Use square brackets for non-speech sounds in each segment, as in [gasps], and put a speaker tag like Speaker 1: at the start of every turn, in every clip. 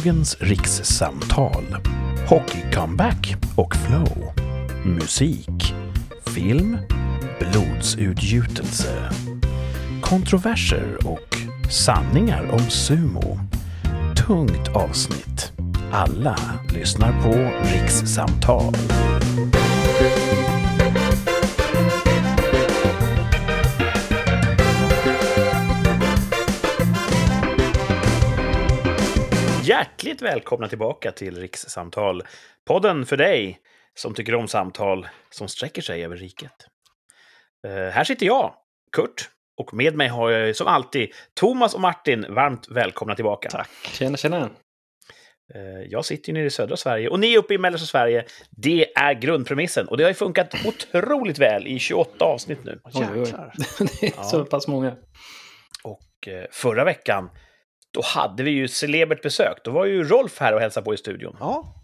Speaker 1: Dagens rikssamtal. Hockey-comeback och flow. Musik. Film. Blodsutgjutelse. Kontroverser och sanningar om sumo. Tungt avsnitt. Alla lyssnar på Rikssamtal. Hjärtligt välkomna tillbaka till Rikssamtal. Podden för dig som tycker om samtal som sträcker sig över riket. Eh, här sitter jag, Kurt, och med mig har jag som alltid Thomas och Martin. Varmt välkomna tillbaka.
Speaker 2: Tack. Tjena, tjena.
Speaker 1: Eh, jag sitter ju nere i södra Sverige och ni är uppe i mellersta Sverige. Det är grundpremissen och det har ju funkat [clears throat] otroligt väl i 28 avsnitt nu.
Speaker 2: Oj, oj. [laughs] Det är så pass många.
Speaker 1: Och eh, förra veckan, då hade vi ju celebert besök. Då var ju Rolf här och hälsade på i studion.
Speaker 3: Ja,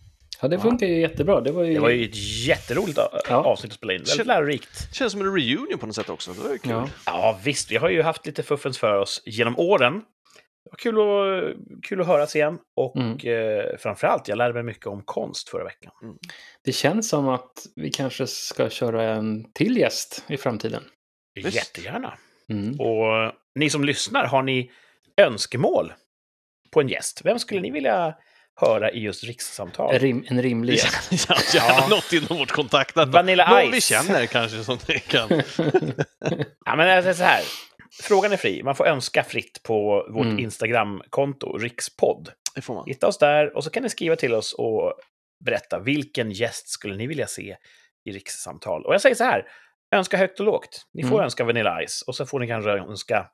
Speaker 2: Ja, det funkar ju jättebra. Det var ju...
Speaker 1: Det var ju ett jätteroligt a-
Speaker 2: Ja.
Speaker 1: avsnitt att spela in. Väldigt lärorikt.
Speaker 3: känns som en reunion på något sätt också. Det var ju kul.
Speaker 2: Ja.
Speaker 1: Ja, visst. Vi har ju haft lite fuffens för oss genom åren. Det var kul att, kul att höras igen. Och
Speaker 2: Mm.
Speaker 1: eh, framförallt, jag lärde mig mycket om konst förra veckan.
Speaker 2: Det känns som att vi kanske ska köra en till gäst i framtiden.
Speaker 3: Visst.
Speaker 1: Jättegärna.
Speaker 2: Mm.
Speaker 1: Och ni som lyssnar, har ni önskemål på en gäst? Vem skulle ni vilja höra i just rikssamtal?
Speaker 2: En, rim, en rimlig
Speaker 3: Det
Speaker 2: gäst.
Speaker 3: känns [laughs] gärna något inom vårt kontaktnät.
Speaker 1: Vanilla
Speaker 3: Någon
Speaker 1: Ice.
Speaker 3: vi känner kanske som ni kan. [laughs]
Speaker 1: Ja, men alltså så här. Frågan är fri. Man får önska fritt på vårt
Speaker 2: Mm.
Speaker 1: Instagramkonto, rikspodd.
Speaker 3: Det får man.
Speaker 1: Hitta oss där och så kan ni skriva till oss och berätta vilken gäst skulle ni vilja se i rikssamtal. Och jag säger så här, önska högt och lågt. Ni får
Speaker 2: Mm.
Speaker 1: önska Vanilla Ice och så får ni kanske önska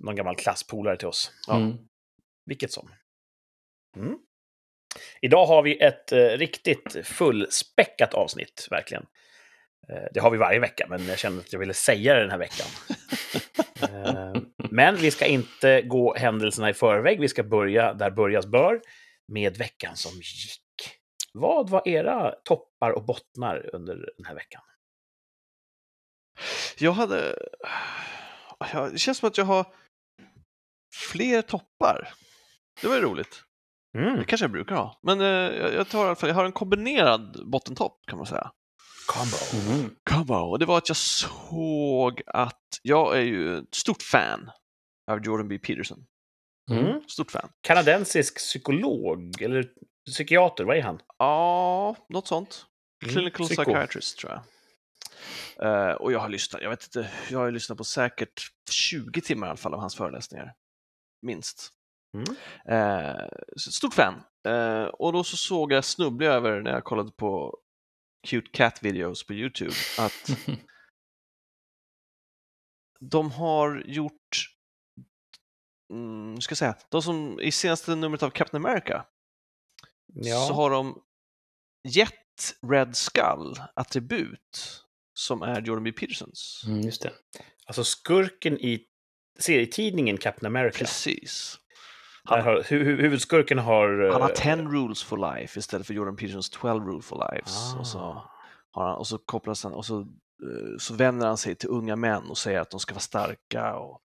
Speaker 1: någon gammal klasspolare till oss. Ja,
Speaker 2: Mm.
Speaker 1: Vilket som. Mm. Idag har vi ett eh, riktigt fullspäckat avsnitt, verkligen. Eh, det har vi varje vecka, men jag kände att jag ville säga det den här veckan. [laughs] eh, men vi ska inte gå händelserna i förväg. Vi ska börja där börjas bör, med veckan som gick. Vad var era toppar och bottnar under den här veckan?
Speaker 3: Jag hade... Det känns som att jag har fler toppar. Det var ju roligt.
Speaker 1: Mm.
Speaker 3: Det kanske jag brukar ha. Men eh, jag jag tar i alla fall, jag har en kombinerad bottentopp kan man säga.
Speaker 1: Combo.
Speaker 2: Mm.
Speaker 3: Combo. Och det var att jag såg att jag är ju ett stort fan av Jordan B. Peterson.
Speaker 2: Mm.
Speaker 1: Mm.
Speaker 3: Stort fan.
Speaker 1: Kanadensisk psykolog, eller psykiater, vad är han?
Speaker 3: Ja, något sånt.
Speaker 1: Mm,
Speaker 3: Clinical
Speaker 1: psyko.
Speaker 3: psychiatrist tror jag. Eh, och jag har lyssnat, jag vet inte, jag har lyssnat på säkert 20 timmar i alla fall av hans föreläsningar. Minst.
Speaker 1: Mm.
Speaker 3: Eh, stort fan. Eh, och då så såg jag, snubblade jag över när jag kollade på Cute Cat videos på YouTube, att [laughs] de har gjort, mm, ska jag säga, de som i senaste numret av Captain America
Speaker 1: Ja.
Speaker 3: så har de gett Red Skull attribut som är Jordan B. Petersons.
Speaker 2: Mm, just det.
Speaker 1: Alltså skurken i serietidningen Captain America.
Speaker 3: Precis.
Speaker 1: Där har, hu- hu- huvudskurken har...
Speaker 3: Han har
Speaker 1: eh,
Speaker 3: 10 rules for life istället för Jordan Petersons 12 rules for lives.
Speaker 1: Ah.
Speaker 3: Och, så har han, och så kopplas han och så, eh, så vänder han sig till unga män och säger att de ska vara starka och,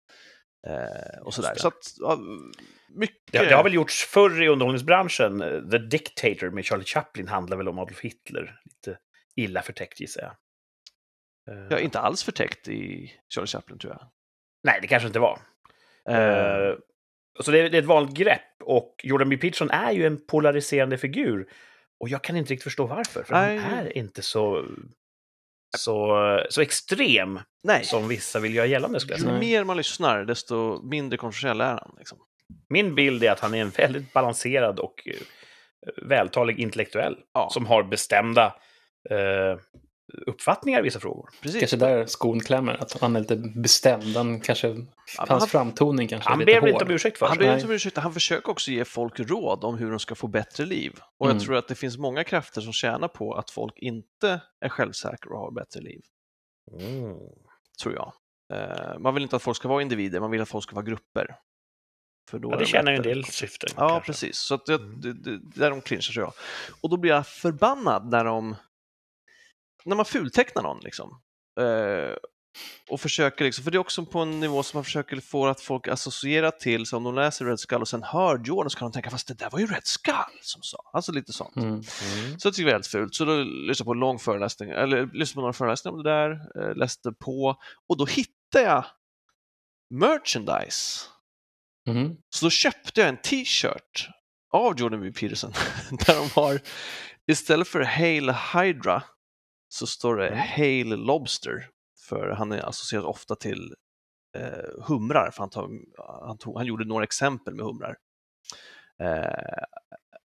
Speaker 3: eh, och sådär. Så att, ja, mycket...
Speaker 1: Det, det har väl gjorts förr i underhållningsbranschen. Eh, The Dictator med Charlie Chaplin handlar väl om Adolf Hitler. Lite illa förtäckt gissar jag. Eh,
Speaker 3: Ja, inte alls förtäckt i Charlie Chaplin tror jag.
Speaker 1: Nej, det kanske inte var.
Speaker 3: Eh,
Speaker 1: så det är, det är ett vanligt grepp. Och Jordan B. Peterson är ju en polariserande figur. Och jag kan inte riktigt förstå varför. För
Speaker 3: Nej.
Speaker 1: han är inte så, så, så extrem
Speaker 3: nej,
Speaker 1: som vissa vill göra gällande. Skulle
Speaker 3: ju mer man lyssnar desto mindre kontroversiell är han. Liksom.
Speaker 1: Min bild är att han är en väldigt balanserad och eh, vältalig intellektuell.
Speaker 3: Ja.
Speaker 1: Som har bestämda eh, uppfattningar i vissa frågor.
Speaker 3: Precis.
Speaker 2: Kanske där skon klämmer. Att han är lite bestämd. Han kanske,
Speaker 3: men
Speaker 2: hans
Speaker 3: han-
Speaker 2: framtoning kanske är
Speaker 1: Han
Speaker 2: lite
Speaker 1: ber väl
Speaker 2: hård.
Speaker 1: inte om ursäkt för
Speaker 3: Han
Speaker 1: sig.
Speaker 3: ber inte om ursäkt, han försöker också ge folk råd om hur de ska få bättre liv. Och
Speaker 2: Mm.
Speaker 3: jag tror att det finns många krafter som tjänar på att folk inte är självsäkra och har bättre liv,
Speaker 1: Mm.
Speaker 3: tror jag. Eh, man vill inte att folk ska vara individer, man vill att folk ska vara grupper. För då
Speaker 1: Ja,
Speaker 3: är
Speaker 1: det
Speaker 3: de
Speaker 1: tjänar ju en del syften.
Speaker 3: Ja,
Speaker 1: kanske.
Speaker 3: precis. Så att det,
Speaker 1: Mm.
Speaker 3: det, det, där de clinchar tror jag. Och då blir jag förbannad när de när man fultecknar någon liksom. Eh, och försöker, liksom, för det är också på en nivå som man försöker få att folk associera till, så om de läser Red Skull och sen hör Jordan så kan de tänka, fast det där var ju Red Skull som sa, alltså lite sånt.
Speaker 2: Mm.
Speaker 1: Mm.
Speaker 3: Så jag tycker det är väldigt fult. Så då lyssnade jag på en lång föreläsning, eller lyssnade på några föreläsningar om det där, eh, läste på och då hittade jag merchandise.
Speaker 2: Mhm.
Speaker 3: Så då köpte jag en t-shirt av Jordan B. Peterson [laughs] där de har, istället för Hail Hydra så står det
Speaker 1: Mm.
Speaker 3: Hail Lobster. För han är associerad ofta till eh, humrar, för han, tar, han, tog, han gjorde några exempel med humrar. Eh,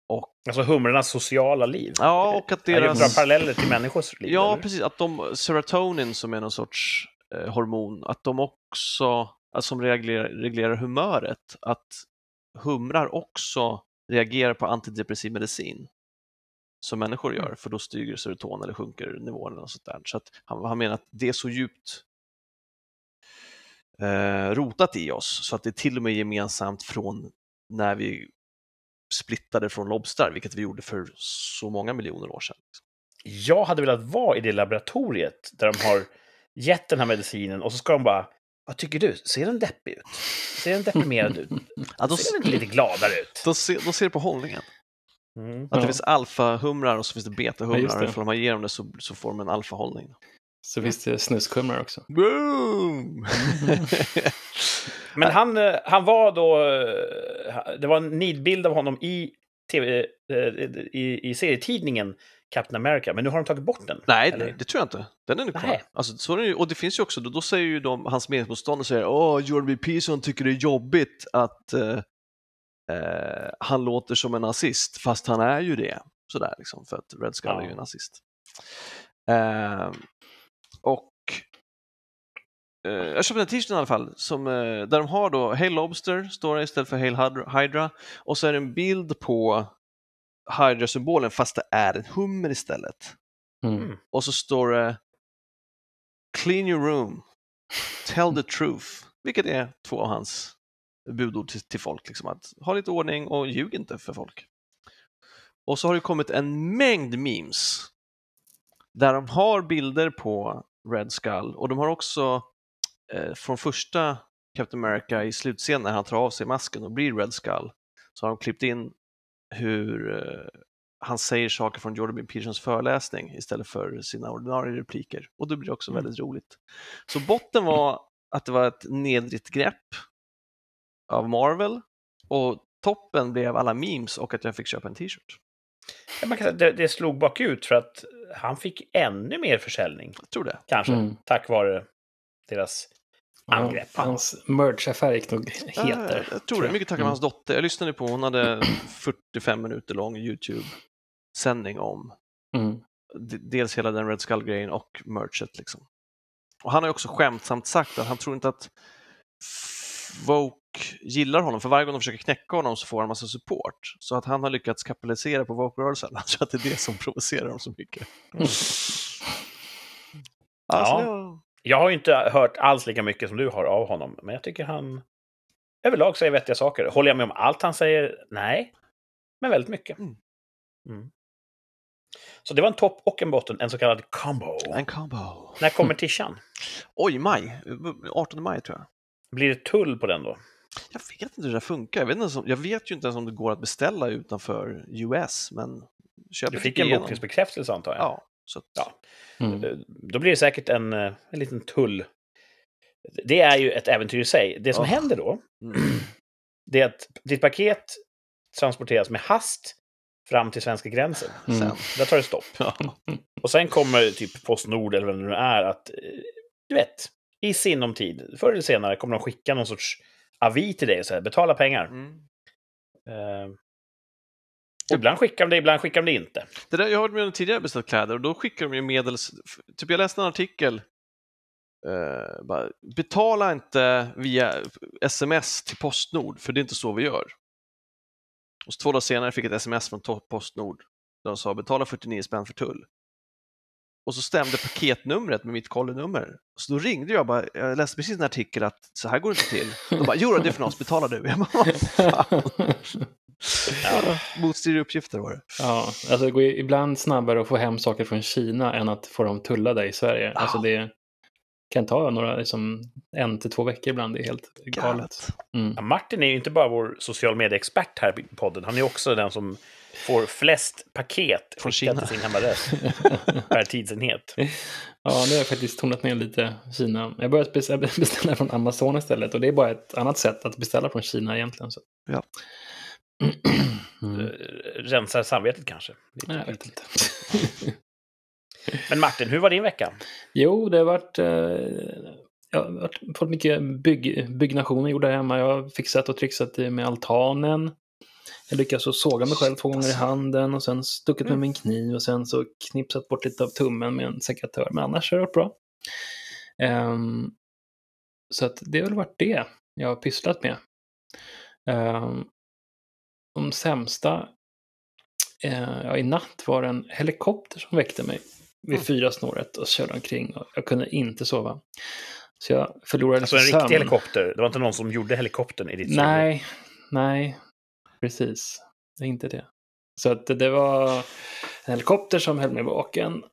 Speaker 3: och,
Speaker 1: Alltså humrarnas sociala liv.
Speaker 3: ja, och att
Speaker 1: Han
Speaker 3: deras...
Speaker 1: bra paralleller till människors liv.
Speaker 3: Ja,
Speaker 1: eller?
Speaker 3: precis. Att de, serotonin som är någon sorts eh, hormon, att de också, alltså, som reglerar, reglerar humöret, att humrar också reagerar på antidepressiv medicin som människor
Speaker 1: Mm.
Speaker 3: gör, för då stiger serotonin eller sjunker nivån eller sånt där. Så att han, han menar att det är så djupt eh, rotat i oss så att det är till och med gemensamt från när vi splittade från lobstrar, vilket vi gjorde för så många miljoner år sedan.
Speaker 1: Jag hade velat vara i det laboratoriet där de har gett den här medicinen och så ska de bara Vad tycker du? Ser den deppig ut? Ser den deprimerad ut? [laughs]
Speaker 3: Ja, då,
Speaker 1: Ser den lite gladare ut?
Speaker 3: då, ser, då ser det på hållningen.
Speaker 1: Mm.
Speaker 3: Att det
Speaker 2: Ja.
Speaker 3: finns alfahumrar och så finns det betahumrar.
Speaker 2: det.
Speaker 3: och ifall man ger dem det så, så får de en alfahållning.
Speaker 2: Så finns det snuskhumrar också.
Speaker 3: Boom! [laughs]
Speaker 1: Men han, eh, han var då... eh, Det var en nidbild av honom i, TV, eh, i, i serietidningen Captain America, men nu har de tagit bort den.
Speaker 3: Nej,
Speaker 1: Eller?
Speaker 3: det tror jag inte. Den är nu kvar.
Speaker 1: Nej.
Speaker 3: Alltså, så är det, ju- och det finns ju också, då, då säger ju de, hans meningsmotståndare säger åh, Jordan B. Peterson tycker det är jobbigt att eh, eh, han låter som en nazist, fast han är ju det. Sådär liksom, för att Red Skull
Speaker 1: Ja.
Speaker 3: är ju en nazist. Eh, och eh, jag köpte en t-shirt i alla fall, som, eh, där de har då Hail Lobster, står det istället för Hail Hydra- och så är det en bild på Hydra-symbolen fast det är en hummer istället.
Speaker 2: Mm.
Speaker 1: Mm.
Speaker 3: Och så står det Clean your room, tell the truth, vilket är två av hans budord till, till folk. Liksom, att ha lite ordning och ljug inte för folk. Och så har det kommit en mängd memes där de har bilder på Red Skull och de har också eh, från första Captain America i slutscenen när han tar av sig masken och blir Red Skull så har de klippt in hur eh, han säger saker från Jordan B. Petersons föreläsning istället för sina ordinarie repliker. Och det blir också
Speaker 1: Mm.
Speaker 3: väldigt roligt. Så botten var att det var ett nedrigt grepp av Marvel och toppen blev alla memes och att jag fick köpa en t-shirt.
Speaker 1: Ja, Man kan säga att det, det slog bakut för att han fick ännu mer försäljning,
Speaker 3: Jag tror det.
Speaker 1: kanske,
Speaker 2: Mm.
Speaker 1: tack vare deras
Speaker 2: Ja,
Speaker 1: angrepp.
Speaker 2: hans merch-affär gick nog
Speaker 3: Ja,
Speaker 2: heter.
Speaker 3: jag, jag tror det. Mycket tack vare
Speaker 2: Mm.
Speaker 3: hans dotter. Jag lyssnade på, hon hade [clears throat] 45 minuter lång YouTube-sändning om
Speaker 2: Mm.
Speaker 3: dels hela den Red Skull-grejen och merchet. Liksom. Och han har också skämtsamt sagt att han tror inte att Vogue gillar honom, för varje gång de försöker knäcka honom så får han massa support. Så att han har lyckats kapitalisera på Vogue-rörelsen. [laughs] Tror att det är det som provocerar dem så mycket.
Speaker 2: Mm.
Speaker 3: Alltså,
Speaker 1: Ja. Jag har ju inte hört alls lika mycket som du har av honom, men jag tycker han överlag säger vettiga saker. Håller jag med om allt han säger? Nej, men väldigt mycket.
Speaker 3: Mm.
Speaker 1: Mm. Så det var en topp och en botten, en så kallad combo.
Speaker 3: En combo.
Speaker 1: När kommer tishan? [laughs]
Speaker 3: Oj, maj. 18 maj tror jag.
Speaker 1: Blir det tull på den då?
Speaker 3: Jag vet inte hur det funkar. Jag vet, inte jag vet ju inte ens om det går att beställa utanför US, men
Speaker 1: Du fick
Speaker 3: gick
Speaker 1: en
Speaker 3: igenom.
Speaker 1: bokningsbekräftelse antar jag?
Speaker 3: Ja, så att,
Speaker 1: Ja.
Speaker 2: Mm.
Speaker 1: Eh, Då blir det säkert en, eh, en liten tull. Det är ju ett äventyr i sig. Det som
Speaker 3: Oh.
Speaker 1: händer då,
Speaker 3: Mm. [clears throat]
Speaker 1: det är att ditt paket transporteras med hast fram till svenska gränsen.
Speaker 2: Mm.
Speaker 3: Sen.
Speaker 1: Där tar det stopp.
Speaker 3: Ja. [laughs]
Speaker 1: Och sen kommer typ Postnord eller vem det nu är att, eh, du vet, i sinom tid, förr eller senare kommer de skicka någon sorts avi till dig och säga betala pengar.
Speaker 3: Mm.
Speaker 1: Eh, ibland skickar de det, ibland skickar de det inte.
Speaker 3: Det där, jag har med tidigare beställt kläder och då skickar de ju medels... Typ jag läste en artikel, eh, bara, betala inte via sms till Postnord, för det är inte så vi gör. Och två dagar senare fick jag ett sms från Postnord de sa betala 49 spänn för tull. Och så stämde paketnumret med mitt kollinummer. Så då ringde jag bara, jag läste precis en artikel att så här går det inte till. De bara, jo då, det är för oss, betala du. Jag bara, vad fan?
Speaker 1: Ja. [laughs]
Speaker 3: Motstridiga uppgifter var det.
Speaker 2: Ja, alltså det går ibland snabbare att få hem saker från Kina än att få dem tullade i Sverige. Alltså
Speaker 3: Ja.
Speaker 2: det, kan ta några, liksom, en till två veckor ibland. Det är helt. Galet. Mm.
Speaker 1: Ja, Martin är ju inte bara vår social media-expert här i podden, han är också den som får flest paket
Speaker 3: Från
Speaker 1: skickat
Speaker 3: Kina.
Speaker 1: till sin hemadress [laughs] per tidsenhet.
Speaker 2: Ja, nu har jag faktiskt tonat ner lite Kina. Jag börjat beställa, från Amazon istället och det är bara ett annat sätt att beställa från Kina egentligen. Så.
Speaker 3: Ja. [clears throat]
Speaker 2: Mm.
Speaker 1: Rensar samvetet kanske.
Speaker 2: Nej, jag vet inte.
Speaker 1: Men Martin, hur var din vecka?
Speaker 2: Jo, det har varit... Eh, jag har fått mycket bygg, byggnationer gjorda hemma. Jag har fixat och trixat det med altanen. Jag lyckades så såga mig själv två gånger i handen och sen stuckit med min kniv och sen så knipsat bort lite av tummen med en sekatör. Men annars har det varit bra. Ehm, så att det har väl varit det jag har pysslat med. Um, de sämsta... eh, ja, I natt var det en helikopter som väckte mig vid
Speaker 3: Mm.
Speaker 2: fyra snåret och körde omkring. Och jag kunde inte sova. Så jag förlorade
Speaker 1: Alltså en
Speaker 2: sömn.
Speaker 1: riktig helikopter. Det var inte någon som gjorde helikoptern i ditt.
Speaker 2: Nej, nej, precis. Det är inte det. Så att det var en helikopter som höll mig vaken.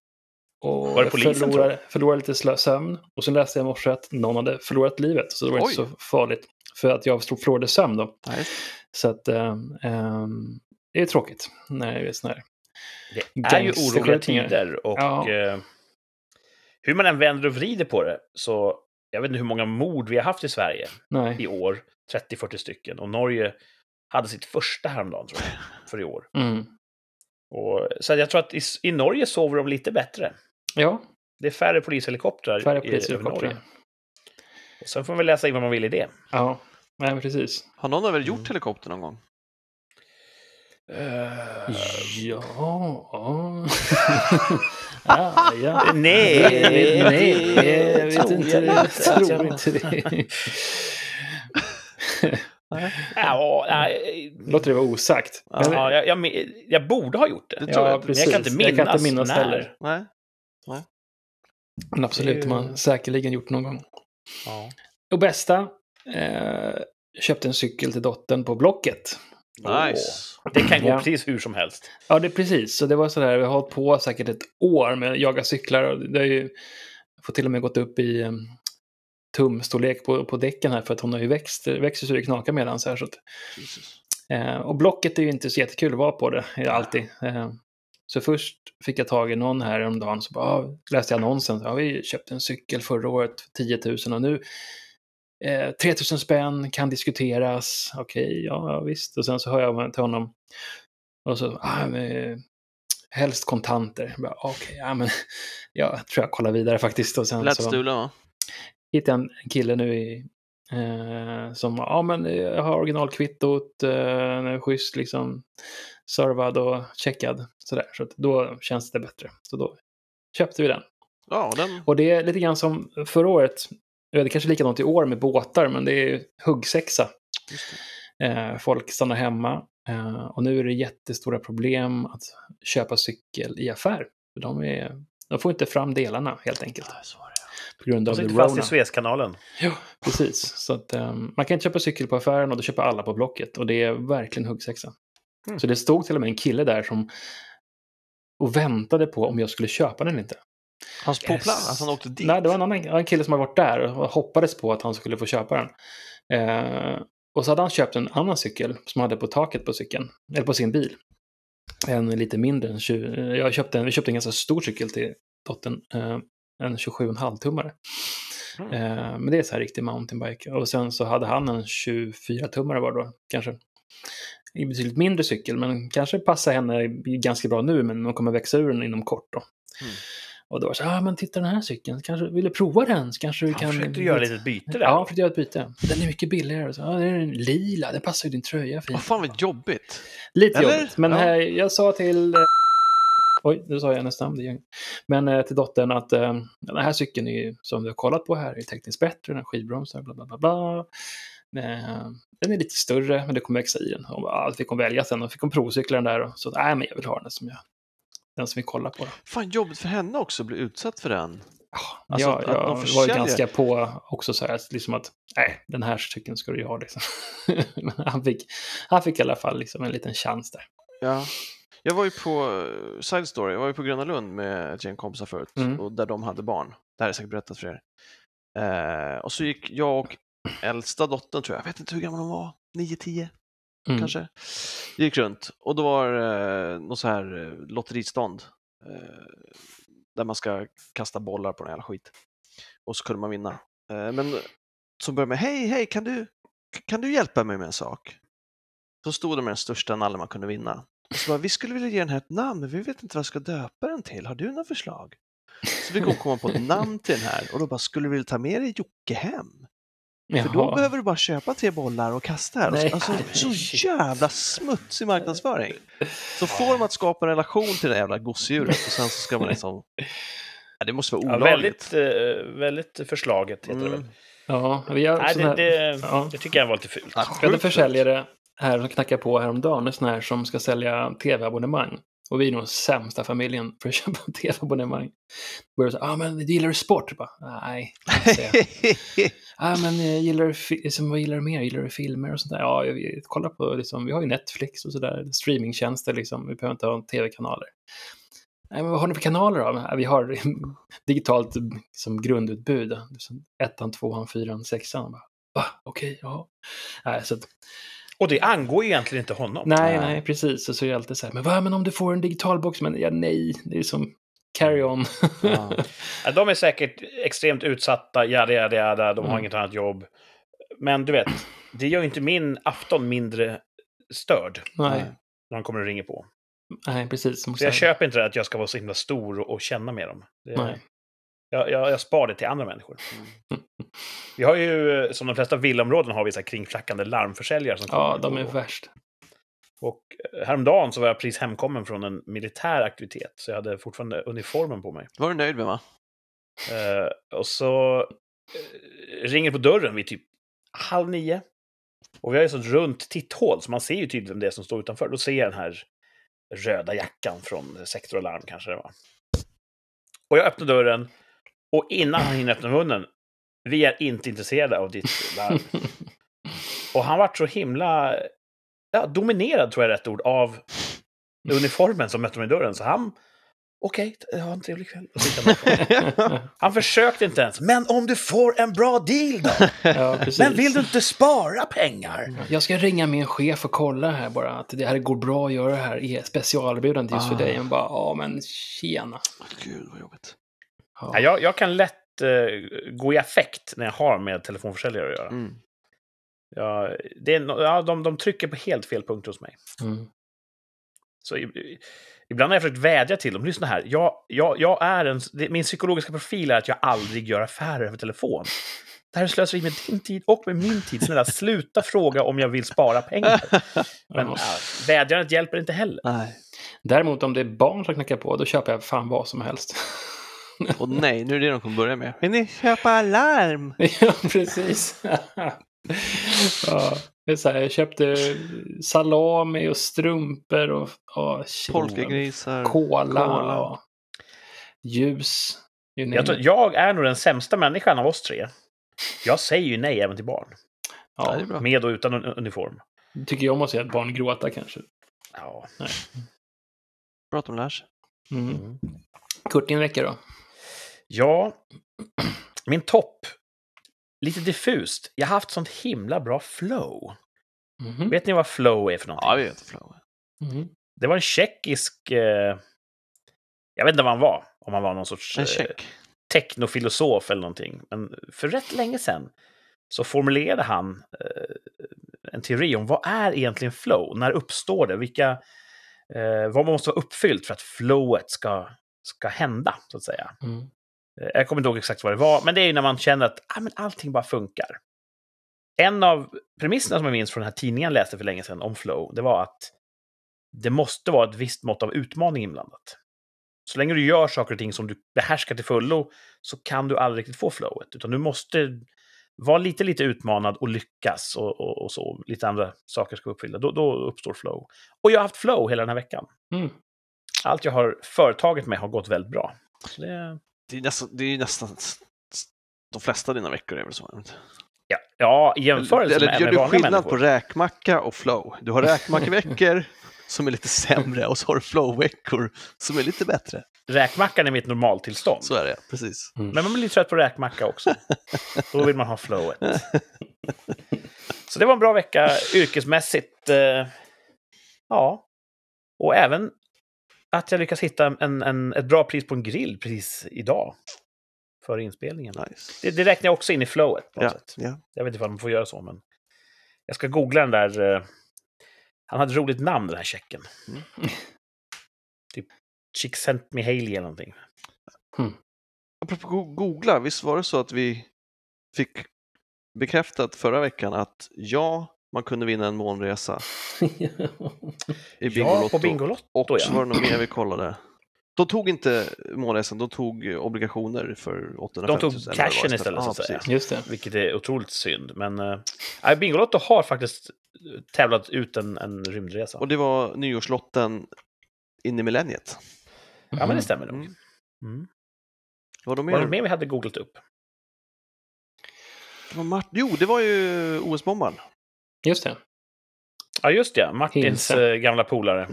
Speaker 2: Och
Speaker 1: Var det polisen,
Speaker 2: förlorade, förlorade lite sömn. Och sen läste jag i morse att någon hade förlorat livet. Så det var
Speaker 3: Oj.
Speaker 2: inte så farligt. För att jag förlorade sömn då.
Speaker 3: Nej.
Speaker 2: Så att ehm, det är tråkigt när det är sån här.
Speaker 1: Det är ju oroliga tider och
Speaker 2: Ja.
Speaker 1: eh, hur man än vänder och vrider på det så jag vet inte hur många mord vi har haft i Sverige
Speaker 2: Nej.
Speaker 1: i år. 30-40 stycken. Och Norge hade sitt första häromdagen tror jag, [laughs] för i år.
Speaker 2: Mm.
Speaker 1: Och, så jag tror att i, i Norge sover de lite bättre.
Speaker 2: Ja,
Speaker 1: Det är färre polishelikoptrar
Speaker 2: färre
Speaker 1: i,
Speaker 2: polishelikoptrar.
Speaker 1: Norge. Och sen får man väl läsa in vad man vill i det.
Speaker 2: Ja, nej, men precis.
Speaker 3: Har någon av er gjort
Speaker 2: Mm.
Speaker 3: helikopter någon gång?
Speaker 2: Ja. [laughs] ja, ja.
Speaker 1: Nej,
Speaker 2: nej,
Speaker 1: det
Speaker 2: jag vet inte.
Speaker 1: jag
Speaker 2: tror inte det. [laughs]
Speaker 1: Ja, nej,
Speaker 2: Låter det vara osagt. Men,
Speaker 1: ja, jag, jag, jag borde ha gjort det.
Speaker 3: Det tror
Speaker 2: ja,
Speaker 3: jag.
Speaker 1: Men jag kan inte minnas,
Speaker 2: Jag kan inte minnas
Speaker 1: när.
Speaker 2: heller.
Speaker 3: Nej.
Speaker 2: Men absolut,
Speaker 1: Det är ju-
Speaker 2: man säkerligen gjort någon gång.
Speaker 1: Ja.
Speaker 2: Och bästa, eh, köpte en cykel till dottern på Blocket.
Speaker 3: Nice.
Speaker 1: Det kan gå
Speaker 2: Ja.
Speaker 1: precis hur som helst.
Speaker 2: Ja, det är precis. Så det var sådär, vi har hållit på säkert ett år med att jaga cyklar. Och det har ju fått till och med gått upp i um, tumstorlek på, på däcken här för att hon har ju växt, växer så det knakar med den så här. Så att, eh, och Blocket är ju inte så jättekul att vara på det, är alltid. Eh, så först fick jag tag i någon här om dagen så bara, ah, läste jag annonsen. Ja, vi köpte en cykel förra året för 10 000 och nu eh, 3 000 spänn kan diskuteras. Okej, ja, ja visst. Och sen så hör jag till honom och så, ah, men, helst kontanter. Jag bara, Okej, ja men [laughs] jag tror jag kollar vidare faktiskt. Och sen
Speaker 3: Lätt
Speaker 2: så
Speaker 3: stulen va?
Speaker 2: Hittade jag en kille nu i, eh, som, ja men jag har originalkvittot, eh, schysst liksom, servad och checkad. Sådär, så då känns det bättre. Så då köpte vi den.
Speaker 3: Ja, den...
Speaker 2: Och det är lite grann som förra året, det är kanske likadant i år med båtar, men det är huggsexa. Eh, folk stannar hemma. Eh, och nu är det jättestora problem att köpa cykel i affär. De, är, de får inte fram delarna helt enkelt.
Speaker 3: Ja.
Speaker 2: På grund
Speaker 1: De
Speaker 2: av the
Speaker 1: sitter fast i. Suezkanalen.
Speaker 2: Ja, precis. Så att, ehm, man kan inte köpa cykel på affären och då köper alla på Blocket. Och det är verkligen huggsexa.
Speaker 1: Mm.
Speaker 2: Så det stod till och med en kille där som och väntade på om jag skulle köpa den eller inte.
Speaker 3: Hans på
Speaker 2: Yes.
Speaker 3: plats, alltså han åkte dit.
Speaker 2: Nej, det var en annan en kille som har varit där och hoppades på att han skulle få köpa den. Eh, och så hade han köpt en annan cykel som han hade på taket på cykeln, eller på sin bil. En lite mindre än 20, jag köpte en, vi köpte en ganska stor cykel till dottern, eh, en 27,5 tummare.
Speaker 1: Mm.
Speaker 2: Eh, men det är så här riktig mountainbike. Och sen så hade han en 24 tummare var det då, kanske. En betydligt mindre cykel, men kanske passar henne ganska bra nu, men hon kommer växa ur den inom kort då.
Speaker 3: Mm.
Speaker 2: Och då var det så ja ah, men titta den här cykeln, kanske vill du prova den? Så kanske vi
Speaker 1: Han
Speaker 2: kan...
Speaker 1: försökte göra lite byte där.
Speaker 2: Ja, han försökte göra ett byte. Den är mycket billigare. Så, ja, den är lila, den passar ju din tröja fint.
Speaker 3: Vad fan vad jobbigt.
Speaker 2: Lite
Speaker 3: Eller?
Speaker 2: jobbigt. Men
Speaker 3: Ja.
Speaker 2: eh, jag sa till... Oj, nu sa jag hennes namn. Inget. Men eh, till dottern att eh, den här cykeln är som vi har kollat på här är tekniskt bättre. Den har skivbromsar, bla bla bla. bla. Eh, den är lite större, men det kommer växa i den. Och ja, fick hon välja sen och fick hon provcykla den där. Och så, nej men jag vill ha den som jag... Den som vi kollar på. Då.
Speaker 3: Fan jobbigt för henne också att bli utsatt för den.
Speaker 2: Ja,
Speaker 3: Alltså, att
Speaker 2: jag var ju ganska på också så här, att liksom att nej, den här cykeln ska du ju ha liksom. [laughs] Han, fick, han fick i alla fall liksom en liten chans där.
Speaker 3: Ja. Jag var ju på eh, Side Story, jag var ju på Gröna Lund med ett gäng kompisar förut
Speaker 2: Mm.
Speaker 3: och där de hade barn. Det här är säkert berättat för er. Eh, och så gick jag och äldsta dottern, tror jag, jag vet inte hur gammal hon var, 9-10
Speaker 2: Mm.
Speaker 3: kanske, gick runt. Och då var det eh, något så här eh, lotteristånd eh, där man ska kasta bollar på den jävla skit. Och så kunde man vinna. Eh, men som började med, hej, hej, kan du, kan du hjälpa mig med en sak? Så stod det med den största nallen man kunde vinna. Och så bara, vi skulle vilja ge den här ett namn, men vi vet inte vad vi ska döpa den till. Har du några förslag? Så fick hon komma på ett namn till den här och då bara, skulle du vilja ta med dig Jocke hem? För då
Speaker 2: Jaha.
Speaker 3: behöver du bara köpa tre bollar och kasta här.
Speaker 2: Nej.
Speaker 3: Alltså, så jävla smutsig marknadsföring. Så får de att skapa en relation till det jävla gosedjuret och sen så ska man liksom... Ja, det måste vara
Speaker 1: Ja,
Speaker 3: olagligt.
Speaker 1: väldigt, eh, väldigt förslaget heter det väl.
Speaker 3: Mm.
Speaker 2: Ja, vi har
Speaker 1: Nej, det,
Speaker 2: här,
Speaker 1: det,
Speaker 2: ja.
Speaker 1: det tycker jag var lite fult.
Speaker 3: Ja,
Speaker 2: vi hade
Speaker 3: sjukt
Speaker 2: försäljare här som knackade på häromdagen, en sån här som ska sälja tv-abonnemang. Och vi är nog sämsta familjen för att köpa [laughs] tv-abonnemang. Börjar säga, ah, men gillar du sport? Bara, Nej, [laughs] ah, men eh, gillar du, liksom, vad gillar du mer? Gillar du filmer och sånt där? Ja, vi kollar på, liksom, vi har ju Netflix och sådär, streamingtjänster liksom, vi behöver inte ha tv-kanaler. Nej, men vad har ni för kanaler då? "Ja, Vi har [laughs] digitalt som grundutbud. Liksom, ettan, tvåan, fyran, sexan. Okej, ja. Nej, så att,
Speaker 1: Och det angår ju egentligen inte honom.
Speaker 2: nej,
Speaker 3: Nej.
Speaker 2: nej, precis. Och så är det alltid så här, men vad, men om du får en digital box? Men ja, nej, det är som carry on. [laughs]
Speaker 3: Ja.
Speaker 1: De är säkert extremt utsatta, jada, jada, jada, de har
Speaker 2: Mm.
Speaker 1: inget annat jobb. Men du vet, det gör ju inte min afton mindre störd
Speaker 2: nej,
Speaker 1: när de kommer och ringer på.
Speaker 2: nej, precis.
Speaker 1: Jag köper inte det att jag ska vara så himla stor och, och känna med dem. Det,
Speaker 2: Nej.
Speaker 1: Jag, jag, jag spar det till andra människor.
Speaker 3: Mm.
Speaker 1: Vi har ju, som de flesta villaområden, har vi så här kringflackande larmförsäljare som
Speaker 2: Ja, de
Speaker 1: och
Speaker 2: är
Speaker 1: går.
Speaker 2: värst.
Speaker 1: Och eh, häromdagen så var jag precis hemkommen från en militär aktivitet, så jag hade fortfarande uniformen på mig.
Speaker 3: var du nöjd med va?
Speaker 1: Eh, och så eh, ringer på dörren vid typ halv nio. Och vi har ju sånt runt titthål, så man ser ju tydligt vem det är som står utanför. Då ser jag den här röda jackan från Sektor Alarm kanske det var. Och jag öppnar dörren, och innan han hinner öppna munnen, vi är inte intresserade av ditt [laughs] larm. Och han vart så himla ja, dominerad, tror jag är rätt ord, av uniformen som mötte mig i dörren. Så han, okej, ha en trevlig kväll. Han. [laughs] Han försökte inte ens. Men om du får en bra deal då? [laughs]
Speaker 2: ja.
Speaker 1: Men vill du inte spara pengar?
Speaker 2: Jag ska ringa min chef och kolla här bara att det här går bra att göra det här i specialerbjudande just
Speaker 3: Ah.
Speaker 2: för dig. Och bara, ja men tjena.
Speaker 3: Gud vad jobbigt.
Speaker 2: Ja.
Speaker 1: Ja, jag, jag kan lätt eh, gå i affekt när jag har med telefonförsäljare att göra.
Speaker 3: Mm.
Speaker 1: Ja, det är, no- ja, de, de trycker på helt fel punkter hos mig.
Speaker 2: Mm.
Speaker 1: Så i- ibland har jag försökt vädja till dem. Lyssna här, jag, jag, jag är en, det, min psykologiska profil är att jag aldrig gör affärer över telefon. [laughs] Det här är slöseri med din tid och med min tid. Snälla, sluta fråga om jag vill spara pengar. [laughs] Men
Speaker 2: ja,
Speaker 1: vädjandet hjälper inte heller.
Speaker 3: Nej.
Speaker 2: Däremot om det är barn som knackar på, då köper jag fan vad som helst. [laughs]
Speaker 3: Och nej, nu är det de kommer börja med. Vill ni köpa alarm? [laughs]
Speaker 2: ja, precis. [laughs] ja, det är så här, jag köpte salami och strumpor och, och
Speaker 3: Polkagrisar.
Speaker 2: och ljus.
Speaker 1: Jag, tror, jag är nog den sämsta människan av oss tre. Jag säger ju nej även till barn.
Speaker 3: Ja, det är
Speaker 2: ja,
Speaker 3: bra.
Speaker 1: Med och utan un- uniform.
Speaker 2: tycker jag om att se ett barn gråta kanske.
Speaker 1: Ja.
Speaker 3: Bra att de lär sig.
Speaker 2: Mm.
Speaker 1: Mm.
Speaker 2: Kurt, din vecka då?
Speaker 1: Ja, min topp. Lite diffust. Jag har haft sånt himla bra flow.
Speaker 2: Mhm.
Speaker 1: Vet ni vad flow är för någonting?
Speaker 3: Ja, vi vet flow.
Speaker 2: Mhm.
Speaker 1: Det var en tjeckisk... Eh, jag vet inte vad han var. Om han var någon sorts eh, teknofilosof eller någonting. Men för rätt länge sedan så formulerade han eh, en teori om vad är egentligen flow? När uppstår det? Vilka, eh, vad måste vara uppfyllt för att flowet ska, ska hända, så att säga.
Speaker 2: Mm.
Speaker 1: Eh, Jag kommer inte ihåg exakt vad det var, men det är ju när man känner att ah, men allting bara funkar. En av premisserna som jag minns från den här tidningen jag läste för länge sedan om flow, det var att det måste vara ett visst mått av utmaning inblandat. Så länge du gör saker och ting som du behärskar till fullo så kan du aldrig riktigt få flowet, utan du måste vara lite, lite utmanad och lyckas och, och, och så. Lite andra saker ska uppfylla. Då, då uppstår flow. Och jag har haft flow hela den här veckan.
Speaker 2: Mm.
Speaker 1: Allt jag har företagit mig har gått väldigt bra. Så det,
Speaker 3: Det är nästan, det är nästan de flesta dina veckor är väl så?
Speaker 1: Ja, ja jämförelse
Speaker 3: Eller
Speaker 1: med,
Speaker 3: gör
Speaker 1: med
Speaker 3: du
Speaker 1: vanliga
Speaker 3: skillnad
Speaker 1: människor.
Speaker 3: på räkmacka och flow? Du har räkmackeveckor [laughs] som är lite sämre och så har du flowveckor som är lite bättre.
Speaker 1: räkmackan är mitt normaltillstånd.
Speaker 3: Så är det, precis.
Speaker 2: Mm.
Speaker 1: Men man blir trött på räkmacka också. Då vill man ha flowet. [laughs] Så det var en bra vecka yrkesmässigt. Eh, ja. Och även att jag lyckas hitta en, en, ett bra pris på en grill precis idag. För inspelningen.
Speaker 3: Nice.
Speaker 1: Det, det räknar jag också in i flowet på
Speaker 3: ja,
Speaker 1: sätt.
Speaker 3: ja.
Speaker 1: Jag vet inte om man får göra så, men jag ska googla den där. eh, Han hade ett roligt namn, den här checken.
Speaker 3: Mm. [laughs]
Speaker 1: Typ Chick sent me Haley eller någonting.
Speaker 3: Apropå go- googla, visst var det så att vi fick bekräftat förra veckan att ja, man kunde vinna en månresa [laughs] i
Speaker 1: Ja,
Speaker 3: Bingolotto.
Speaker 1: på Bingolotto,
Speaker 3: Och så
Speaker 1: ja.
Speaker 3: var det något mer vi kollade. De tog inte månresan, de tog obligationer för 850
Speaker 1: De tog
Speaker 3: 000 eller vad det
Speaker 1: cashen istället, så
Speaker 3: Ja,
Speaker 1: att säga.
Speaker 2: Just det.
Speaker 1: Vilket är otroligt synd. Men äh, Bingolotto har faktiskt tävlat ut en, en rymdresa.
Speaker 3: Och det var nyårslotten in i millenniet.
Speaker 1: Ja, men det stämmer nog.
Speaker 3: Mm.
Speaker 1: Mm.
Speaker 3: Var de
Speaker 1: Var det
Speaker 3: mer
Speaker 1: vi hade googlat upp?
Speaker 3: Det var Mart- jo, det var ju OS-bombaren.
Speaker 2: Just det.
Speaker 1: Ja, just det. Martins
Speaker 2: Hinsa.
Speaker 1: eh, gamla polare.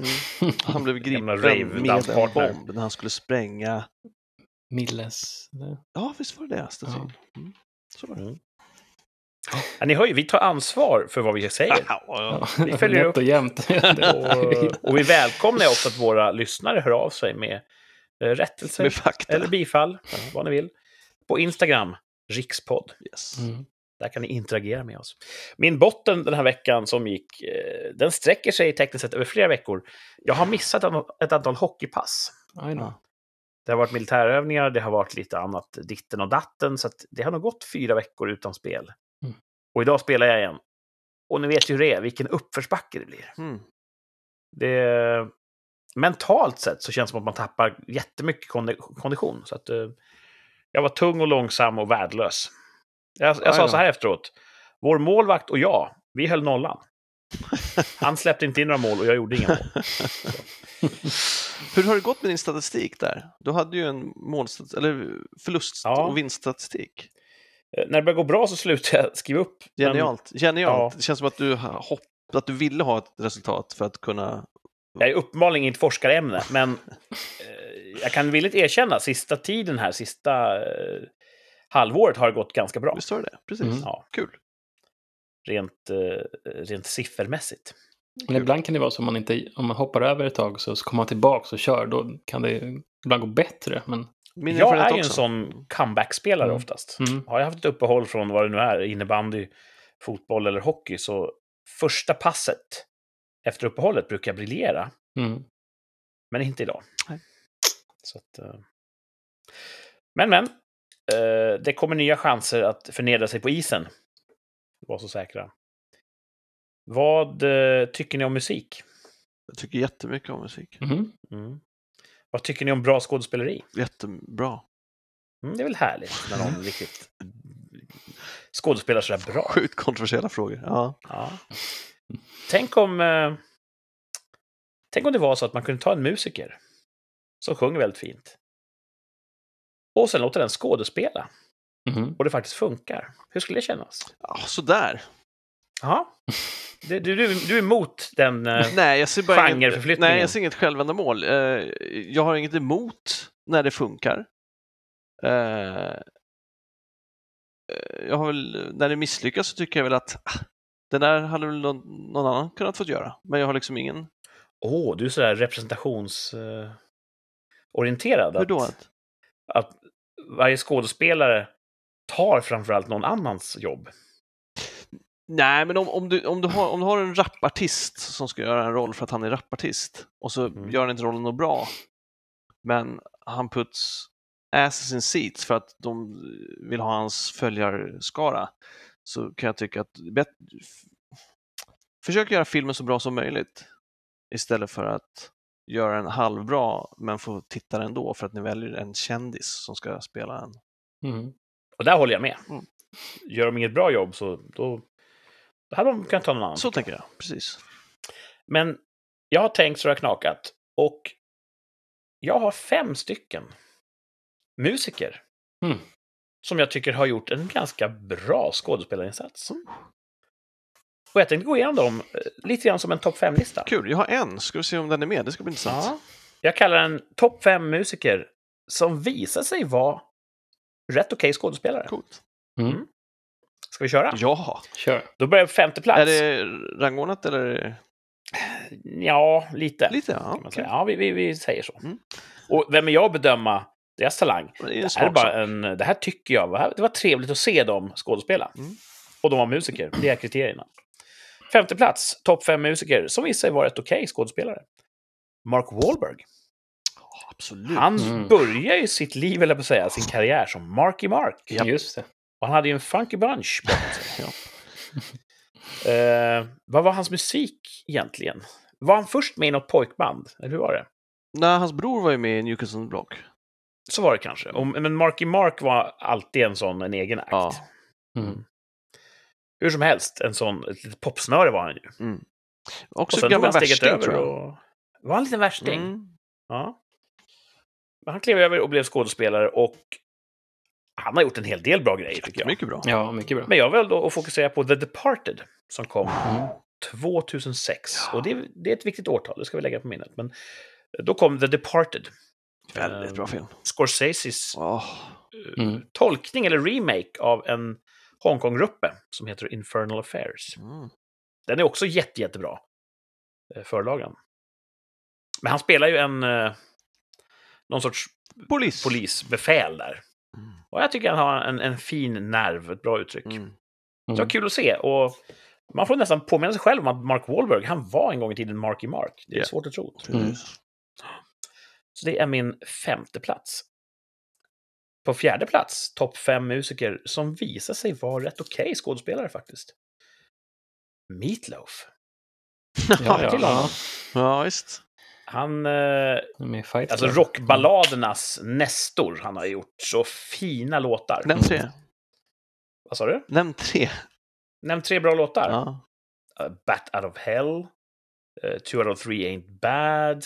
Speaker 3: Mm. [laughs] Han blev gripen med en bomb när han skulle spränga.
Speaker 2: Milles.
Speaker 3: Ja, visst var det det?
Speaker 2: Ja.
Speaker 3: Mm. Så var det.
Speaker 1: Mm. Ja, ni hör ju, vi tar ansvar för vad vi säger. [laughs]
Speaker 3: Ja,
Speaker 1: Vi följer upp.
Speaker 2: och jämnt. [laughs]
Speaker 1: Och, och vi välkomnar också att våra lyssnare hör av sig med eh, rättelser
Speaker 3: Med
Speaker 1: eller bifall, vad ni vill. På Instagram, rikspodd.
Speaker 3: Yes.
Speaker 2: Mm.
Speaker 1: Där kan ni interagera med oss. Min botten den här veckan som gick, eh, den sträcker sig tekniskt sett över flera veckor. Jag har missat ett, antal hockeypass. Det har varit militärövningar, det har varit lite annat ditten och datten, så det har nog gått fyra veckor utan spel.
Speaker 2: Mm.
Speaker 1: Och idag spelar jag igen. Och ni vet ju hur det är, vilken uppförsbacke det blir.
Speaker 3: Mm.
Speaker 1: Det, mentalt sett så känns det som att man tappar jättemycket kondi- kondition. Så att, eh, jag var tung och långsam och värdelös. Jag, jag sa så här efteråt. Vår målvakt och jag, vi höll nollan. [laughs] Han släppte inte in några mål och jag gjorde inga mål.
Speaker 3: Hur har det gått med din statistik där? Du hade ju en målstat- eller förlust
Speaker 1: Ja.
Speaker 3: och vinststatistik.
Speaker 1: Eh, När det börjar gå bra så slutar jag skriva upp. men-
Speaker 3: Genialt. Genialt.
Speaker 1: Ja.
Speaker 3: Det känns som att du, hopp, att du ville ha ett resultat för att kunna...
Speaker 1: Jag är uppenbarligen inte forskarämne, men eh, jag kan villigt erkänna, sista tiden här, sista eh, halvåret har det gått ganska bra.
Speaker 3: Visst var det det? Precis.
Speaker 2: Mm.
Speaker 1: Ja,
Speaker 3: Kul.
Speaker 1: rent, eh, rent siffermässigt.
Speaker 2: Men ibland kan det vara så om man, inte, om man hoppar över ett tag så, så kommer man tillbaka och kör. Då kan det ibland gå bättre. Men,
Speaker 3: Min
Speaker 1: Jag är ju en sån comeback-spelare
Speaker 2: Mm.
Speaker 1: oftast.
Speaker 2: mm.
Speaker 1: Har jag haft ett uppehåll från vad det nu är, innebandy, fotboll eller hockey, så första passet efter uppehållet brukar jag briljera.
Speaker 2: Mm.
Speaker 1: Men inte idag.
Speaker 3: Nej.
Speaker 1: Så att, eh. Men, men. Eh, Det kommer nya chanser att förnedra sig på isen. Var så säkra. Vad eh, tycker ni om musik?
Speaker 3: Jag tycker jättemycket om musik.
Speaker 2: Mhm.
Speaker 1: Mm. Vad tycker ni om bra skådespeleri?
Speaker 3: Jättebra.
Speaker 1: Mm, det är väl härligt när någon [laughs] riktigt skådespelar sådär bra.
Speaker 3: Sjukt kontroversiella frågor. Ja.
Speaker 1: Ja. Tänk om... Eh, tänk om det var så att man kunde ta en musiker som sjunger väldigt fint och sen låta den skådespela
Speaker 2: Mhm.
Speaker 1: och det faktiskt funkar. Hur skulle det kännas?
Speaker 3: ja, sådär.
Speaker 1: Ja. Du, du, du är emot den... Eh, [laughs]
Speaker 3: Nej, jag ser bara inget, nej, jag ser inget självändamål. Eh, jag har inget emot när det funkar. Eh, jag har väl, när det misslyckas så tycker jag väl att ah, den där hade väl någon, någon annan kunnat få göra. Men jag har liksom ingen...
Speaker 1: Åh, du är sådär representationsorienterad. Orienterad,
Speaker 3: Hur då?
Speaker 1: Att,
Speaker 3: att
Speaker 1: varje skådespelare tar framförallt någon annans jobb.
Speaker 3: nej, men om, om, du, om, du har, om du har en rapartist som ska göra en roll för att han är rapartist och så
Speaker 1: Mm.
Speaker 3: gör han inte rollen något bra, men han puts asses in seats för att de vill ha hans följarskara, så kan jag tycka att bet- försök göra filmen så bra som möjligt istället för att göra den halvbra men få titta ändå för att ni väljer en kändis som ska spela en.
Speaker 2: Mhm.
Speaker 1: Och där håller jag med.
Speaker 3: Mm.
Speaker 1: Gör de inget bra jobb så då, då hade de kunnat ta någon annan.
Speaker 3: Så tänker jag, precis.
Speaker 1: Men jag har tänkt så det har knakat. Och jag har fem stycken musiker
Speaker 2: Mm.
Speaker 1: som jag tycker har gjort en ganska bra skådespelarinsats.
Speaker 3: Mm.
Speaker 1: Och jag tänkte gå igenom dem eh, lite grann som en topp fem-lista.
Speaker 3: Kul, jag har en, ska vi se om den är med, det ska bli intressant.
Speaker 1: Ja. Jag kallar den topp fem musiker som visar sig vara rätt okej skådespelare.
Speaker 3: Coolt.
Speaker 2: Mm.
Speaker 1: Ska vi köra?
Speaker 3: Ja.
Speaker 2: Kör.
Speaker 1: Då börjar vi på femte plats.
Speaker 3: Är det rangordnat eller? är det-
Speaker 1: Ja, lite.
Speaker 3: Lite, ja.
Speaker 1: säga. Ja, vi, vi, vi säger så.
Speaker 3: Mm.
Speaker 1: Och vem är jag att bedöma deras talang?
Speaker 3: Det
Speaker 1: Det här, är bara en, det här tycker jag, det var trevligt att se dem skådespela.
Speaker 3: Mm.
Speaker 1: Och de var musiker, det är kriterierna. Femte plats, topp fem musiker som visar sig vara ett okej skådespelare. Mark Wahlberg.
Speaker 3: Ja, Absolut.
Speaker 1: Han
Speaker 2: Mm.
Speaker 1: börjar ju sitt liv, eller på att säga, sin karriär som Marky Mark.
Speaker 2: Just det.
Speaker 1: Och han hade ju en funky bunch bakom sig. [laughs]
Speaker 3: Ja.
Speaker 1: Eh, vad var hans musik egentligen? Var han först med i något pojkband? Eller hur var det?
Speaker 3: Nej, hans bror var ju med i Newcastle Block.
Speaker 1: Så var det kanske. Och, men Marky Mark var alltid en sån, en egen akt.
Speaker 3: Ja.
Speaker 2: Mm.
Speaker 1: Hur som helst, en sån, ett litet popsnöre var han ju.
Speaker 3: Mm.
Speaker 1: Och
Speaker 3: Också
Speaker 1: sen tog
Speaker 3: gammal värsting,
Speaker 1: över
Speaker 3: tror jag.
Speaker 1: och... Var han en liten värsting?
Speaker 3: Mm.
Speaker 1: Ja. Men han klev över och blev skådespelare och han har gjort en hel del bra grejer tycker jag.
Speaker 3: Mycket bra.
Speaker 2: Ja, mycket bra.
Speaker 1: Men jag väljer då att fokusera på The Departed som kom
Speaker 2: Mm.
Speaker 1: 2006. Och det, är- det är ett viktigt årtal, det ska vi lägga på minnet. Men då kom The Departed.
Speaker 3: Väldigt bra film.
Speaker 1: Scorseses eh,
Speaker 2: Mm.
Speaker 1: tolkning eller remake av en Hongkong-gruppe som heter Infernal Affairs.
Speaker 3: Mm.
Speaker 1: Den är också jätte, jättebra. eh, Förlagen. Men han spelar ju en... eh, Någon sorts
Speaker 3: Polis.
Speaker 1: polisbefäl där.
Speaker 3: Mm.
Speaker 1: Och jag tycker han har en, en fin nerv, ett bra uttryck.
Speaker 3: Mm.
Speaker 1: Så det var
Speaker 2: Mm.
Speaker 1: kul att se. Och man får nästan påminna sig själv om att Mark Wahlberg, han var en gång i tiden Marky Mark. Det är
Speaker 3: Ja.
Speaker 1: svårt att tro.
Speaker 2: Mm.
Speaker 1: Så det är min femte plats. På fjärde plats, topp fem musiker som visar sig vara rätt okej skådespelare faktiskt. Meatloaf. [laughs]
Speaker 2: Ja, ja, ja.
Speaker 3: Ja, visst.
Speaker 1: Han, eh, alltså rockballadernas nestor. Han har gjort så fina låtar.
Speaker 3: Nämn tre.
Speaker 1: Vad sa du?
Speaker 3: Nämn tre.
Speaker 1: Nämn tre bra låtar.
Speaker 3: Ja.
Speaker 1: Uh, Bat Out of Hell. Uh, two Out of Three Ain't Bad.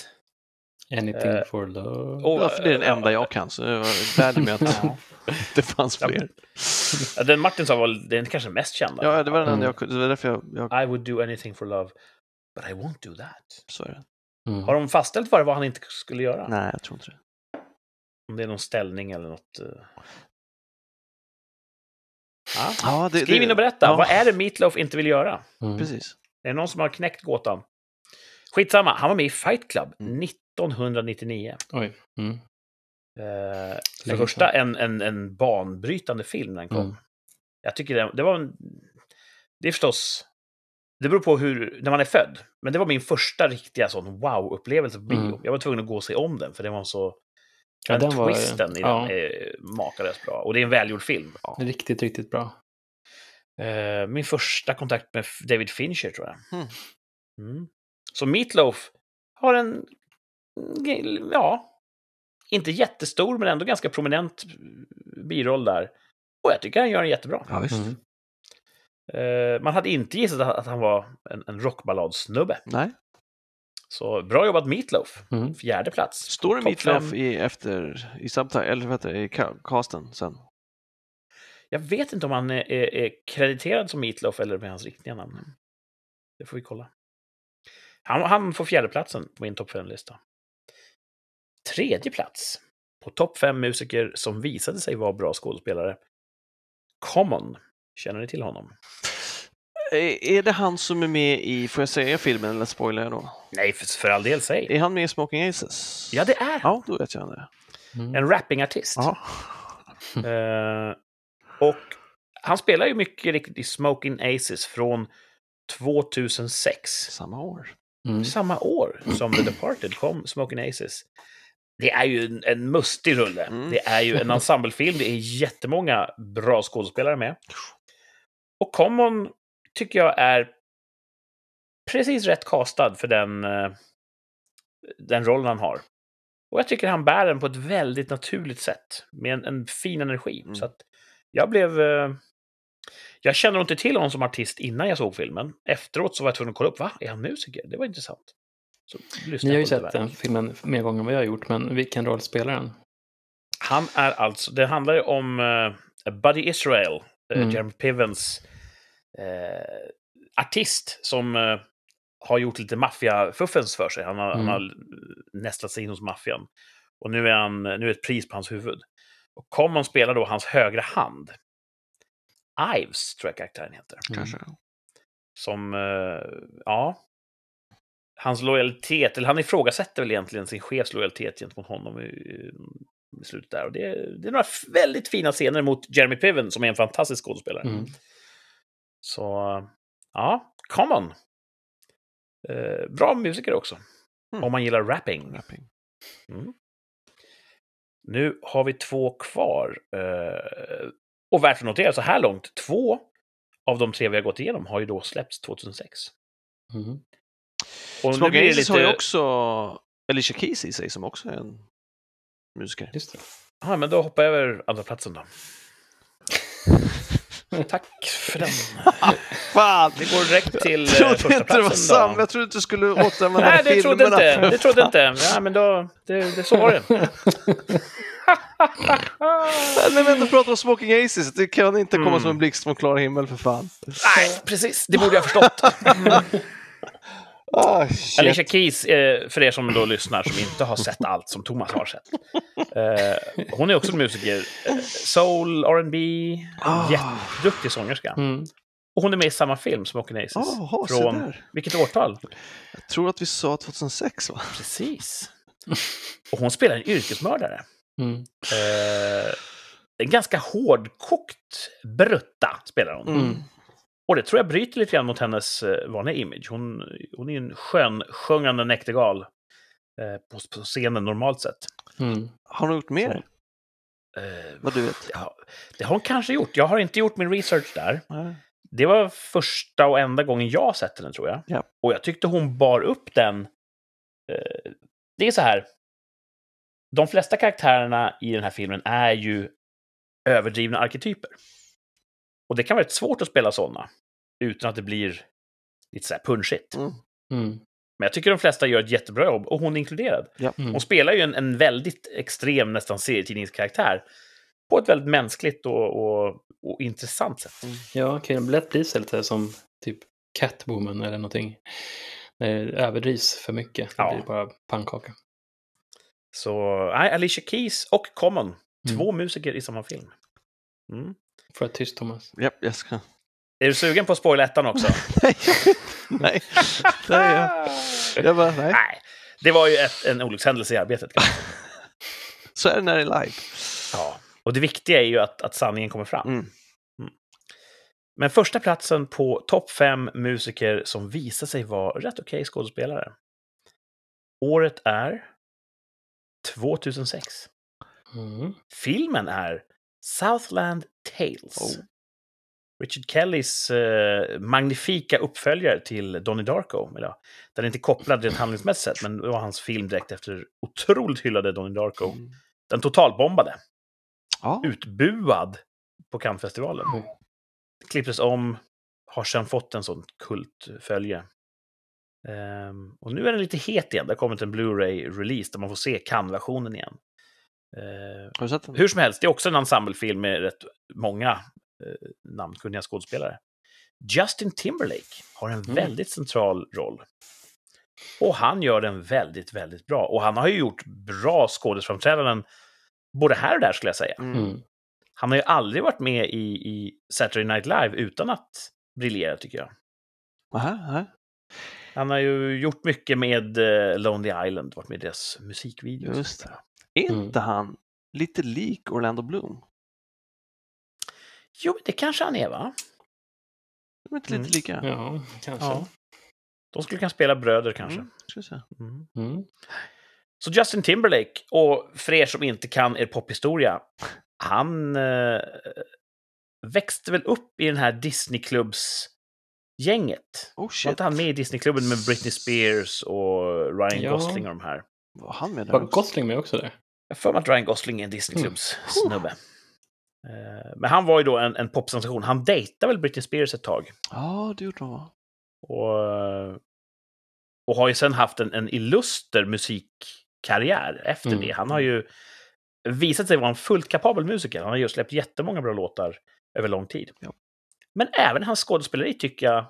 Speaker 2: Anything
Speaker 1: Eh,
Speaker 2: for love.
Speaker 1: Och,
Speaker 3: Ja, för det är den
Speaker 1: eh,
Speaker 3: enda jag kan, så jag var glädjer mig att [laughs] det fanns fler.
Speaker 1: Ja, Den Martin sa var den kanske mest kända.
Speaker 3: Ja, det var den enda
Speaker 2: Mm.
Speaker 3: jag Det var därför jag... jag
Speaker 1: I would do anything for love, but I won't do that.
Speaker 3: så är det.
Speaker 2: Mm.
Speaker 1: Har de fastställt vad det han inte skulle göra?
Speaker 3: Nej, jag tror inte det.
Speaker 1: Om det är någon ställning eller något. eh. Ja.
Speaker 3: Ja, det,
Speaker 1: Skriv
Speaker 3: det-
Speaker 1: in och berätta.
Speaker 3: Ja,
Speaker 1: Vad är det Meatloaf inte vill göra?
Speaker 2: Mm.
Speaker 3: Precis.
Speaker 1: Är det någon som har knäckt gåtan? Skitsamma, han var med i Fight Club
Speaker 3: Mm.
Speaker 2: Oj.
Speaker 1: 1999.
Speaker 2: Mm.
Speaker 1: Eh, för första en, en, en banbrytande film när den kom.
Speaker 2: Mm.
Speaker 1: Jag tycker det, det var en... Det är förstås... Det beror på hur, när man är född. Men det var min första riktiga sån wow-upplevelse på bio.
Speaker 2: Mm.
Speaker 1: Jag var tvungen att gå och se om den, för det var så...
Speaker 2: Ja,
Speaker 1: den
Speaker 2: den var-
Speaker 1: twisten i
Speaker 2: ja.
Speaker 1: den är makalöst bra. Och det är en välgjord film.
Speaker 2: Riktigt, riktigt bra.
Speaker 1: Eh, min första kontakt med David Fincher, tror jag.
Speaker 3: Mm.
Speaker 1: Mm. Så Meatloaf har en... Ja, inte jättestor, men ändå ganska prominent biroll där. Och jag tycker han gör den jättebra.
Speaker 3: Ja, visst.
Speaker 2: Mm.
Speaker 1: Eh, man hade inte gissat att, att han var en, en rockballadsnubbe.
Speaker 3: Nej.
Speaker 1: Så bra jobbat Meatloaf.
Speaker 2: Mm.
Speaker 1: Fjärde plats.
Speaker 3: Står det Meatloaf
Speaker 1: fem.
Speaker 3: i, efter, i subtitle, eller vad i ca- casten sen?
Speaker 1: Jag vet inte om han är, är, är krediterad som Meatloaf eller med hans riktiga namn. Det får vi kolla. Han, han får fjärdeplatsen på min topp fem-lista. Tredje plats på topp fem musiker som visade sig vara bra skådespelare. Common. Känner ni till honom?
Speaker 3: Är, det han som är med i, får jag säga filmen eller spoilar jag då?
Speaker 1: Nej, för, för all del, säg.
Speaker 3: Är han med i Smoking Aces?
Speaker 1: Ja, det är han.
Speaker 3: Ja, då vet jag det.
Speaker 2: Mm.
Speaker 1: En rappingartist. [laughs] Eh, och han spelar ju mycket riktigt i Smoking Aces från 2006.
Speaker 3: Samma år.
Speaker 2: Mm.
Speaker 1: Samma år som The Departed kom Smoking Aces. Det är ju en, en mustig rulle.
Speaker 3: Mm.
Speaker 1: Det är ju en [laughs] ensemblefilm. Det är jättemånga bra skådespelare med. Och Common tycker jag är precis rätt castad för den, eh, den rollen han har. Och jag tycker han bär den på ett väldigt naturligt sätt. Med en, en fin energi.
Speaker 3: Mm.
Speaker 1: Så jag blev... eh, Jag kände inte till honom som artist innan jag såg filmen. Efteråt så var jag tvungen att kolla upp, va? Är han musiker? Det var intressant.
Speaker 2: Ni har ju sett den filmen mer gånger än vad jag har gjort, men vilken roll spelar han?
Speaker 1: Han är alltså, det handlar ju om uh, Buddy Israel, uh,
Speaker 2: Mm.
Speaker 1: Jeremy Pivens eh, artist som eh, har gjort lite maffiafuffens för sig. Han har,
Speaker 2: Mm.
Speaker 1: han har nästlat sig in hos maffian. Och nu är, han, nu är ett pris på hans huvud. Och Common spelar då hans högra hand. Ives, tror jag karaktären heter.
Speaker 3: Kanske.
Speaker 1: Som, eh, ja... Hans lojalitet, eller han ifrågasätter väl egentligen sin chefs lojalitet gentemot honom i, i slutet där. Och det, det är några väldigt fina scener mot Jeremy Piven, som är en fantastisk skådespelare.
Speaker 2: Mm.
Speaker 1: Så, ja, Common. Eh, bra musiker också.
Speaker 3: Mm.
Speaker 1: Om man gillar rapping.
Speaker 3: Rapping.
Speaker 1: Mm. Nu har vi två kvar. Eh, och värt att notera så här långt, två av de tre vi har gått igenom har ju då släppts 2006.
Speaker 2: Mm.
Speaker 1: Och det
Speaker 3: Aces har ju
Speaker 1: lite...
Speaker 3: också Alicia Keys i sig som också är en musiker.
Speaker 2: Just det.
Speaker 1: Ja, men då hoppar jag över andra platsen då. [laughs] Tack för den. [laughs]
Speaker 3: Fan!
Speaker 1: Vi går direkt till eh,
Speaker 3: Jag trodde
Speaker 1: första
Speaker 3: inte det var sant. Jag trodde inte du skulle återanvända
Speaker 1: Nej, det trodde
Speaker 3: filmerna.
Speaker 1: inte. Det trodde inte. Ja, men då... Det, det, så var det.
Speaker 3: När vi ändå pratar om Smoking Aces, det kan inte komma
Speaker 1: Mm.
Speaker 3: som en blixt från klar himmel för fan.
Speaker 1: Nej, precis. Det borde jag ha förstått. [laughs]
Speaker 3: Ah, shit.
Speaker 1: Alicia Keys, eh, för er som då lyssnar, som inte har sett allt som Thomas har sett. Eh, hon är också en musiker. Eh, soul, R&B,
Speaker 3: Ah.
Speaker 1: jätteduktig sångerska.
Speaker 2: Mm.
Speaker 1: Och hon är med i samma film, Smoking Aces.
Speaker 3: Jaha, se
Speaker 1: Från vilket årtal?
Speaker 3: Jag tror att vi sa 2006 va?
Speaker 1: Precis. Och hon spelar en yrkesmördare.
Speaker 2: Mm.
Speaker 1: Eh, en ganska hårdkokt brutta spelar hon.
Speaker 2: Mm.
Speaker 1: Och det tror jag bryter lite grann mot hennes eh, vanliga image. Hon, hon är en skön, sjungande näktergal eh, på, på scenen normalt sett.
Speaker 2: Mm.
Speaker 3: Har hon gjort mer?
Speaker 1: Så, eh,
Speaker 3: Vad du vet?
Speaker 1: ja, det har hon kanske gjort. Jag har inte gjort min research där.
Speaker 3: Nej.
Speaker 1: Det var första och enda gången jag sett henne, tror jag.
Speaker 3: Ja.
Speaker 1: Och jag tyckte hon bar upp den. Eh, det är så här. De flesta karaktärerna i den här filmen är ju överdrivna arketyper. Och det kan vara rätt svårt att spela sådana utan att det blir lite så här punchigt.
Speaker 3: Mm.
Speaker 2: Mm.
Speaker 1: Men jag tycker de flesta gör ett jättebra jobb, och hon är inkluderad.
Speaker 3: Ja.
Speaker 2: Mm.
Speaker 1: Hon spelar ju en, en väldigt extrem, nästan serietidningskaraktär på ett väldigt mänskligt och, och, och intressant sätt.
Speaker 2: Ja, kan det lätt bli så lite som typ Catwoman eller någonting. När det överdrivs för mycket. Det
Speaker 1: Ja.
Speaker 2: blir bara pannkaka.
Speaker 1: Så nej, Alicia Keys och Common,
Speaker 2: Mm.
Speaker 1: två musiker i samma film. Mm.
Speaker 2: Får jag tyst Thomas?
Speaker 3: Japp, jag ska...
Speaker 1: Är du sugen på att spoila ettan också? [laughs]
Speaker 3: Nej, nej. nej jag, jag bara, nej.
Speaker 1: Nej, det var ju ett, en olyckshändelse i arbetet. [laughs]
Speaker 3: Så är det när det är live.
Speaker 1: Ja. Och det viktiga är ju att, att sanningen kommer fram.
Speaker 3: Mm.
Speaker 1: Men första platsen på topp fem musiker som visar sig vara rätt okej skådespelare. Året är 2006.
Speaker 2: Mm.
Speaker 1: Filmen är Southland Tales.
Speaker 3: Oh.
Speaker 1: Richard Kellys eh, magnifika uppföljare till Donnie Darko. Eller, ja, den är inte kopplad rent handlingsmässigt men det var hans film direkt efter otroligt hyllade Donnie Darko.
Speaker 3: Mm.
Speaker 1: Den totalbombade,
Speaker 3: Ja,
Speaker 1: utbuad på Cannesfestivalen.
Speaker 2: Oj.
Speaker 1: Klipptes om, har sedan fått en sån kultfölje. Ehm, och nu är den lite het igen. Det har kommit en Blu-ray-release där man får se Cannes-versionen igen. Ehm,
Speaker 3: har du sett den?
Speaker 1: hur som helst, det är också en ensemblefilm med rätt många eh, namnkunniga skådespelare. Justin Timberlake har en
Speaker 2: Mm.
Speaker 1: väldigt central roll. Och han gör den väldigt, väldigt bra. Och han har ju gjort bra skådespelframträdanden både här och där skulle jag säga.
Speaker 3: Mm.
Speaker 2: Mm.
Speaker 1: Han har ju aldrig varit med i, i Saturday Night Live utan att briljera, tycker jag.
Speaker 3: Aha, aha.
Speaker 1: Han har ju gjort mycket med eh, Lonely Island, varit med i deras musikvideos.
Speaker 3: Just det. Är
Speaker 2: Mm.
Speaker 3: inte han lite lik Orlando Bloom?
Speaker 1: Jo, det kanske han är, va?
Speaker 3: De är inte lite
Speaker 1: Mm.
Speaker 3: lika?
Speaker 2: Ja, kanske.
Speaker 1: Ja. De skulle kunna spela bröder, kanske.
Speaker 3: Mm, ska vi se.
Speaker 1: Mm.
Speaker 2: Mm.
Speaker 1: Så Justin Timberlake, och för er som inte kan er pophistoria, han eh, växte väl upp i den här Disneyklubbs-gänget.
Speaker 3: Oh
Speaker 1: Var inte han med i Disneyklubben med Britney Spears och Ryan
Speaker 2: Ja.
Speaker 1: Gosling och de här?
Speaker 3: var han med där
Speaker 2: Var? Gosling med också där?
Speaker 1: Jag för mig att Ryan Gosling är en Disneyklubbs-snubbe. Eh, Men han var ju då en, en popsensation. Han dejtade väl Britney Spears ett tag.
Speaker 3: Ja, det gjorde han va?
Speaker 1: Och, och har ju sen haft en, en illuster musikkarriär efter
Speaker 2: Mm.
Speaker 1: det. Han har ju visat sig vara en fullt kapabel musiker. Han har ju släppt jättemånga bra låtar över lång tid.
Speaker 3: Ja.
Speaker 1: Men även hans skådespeleri tycker jag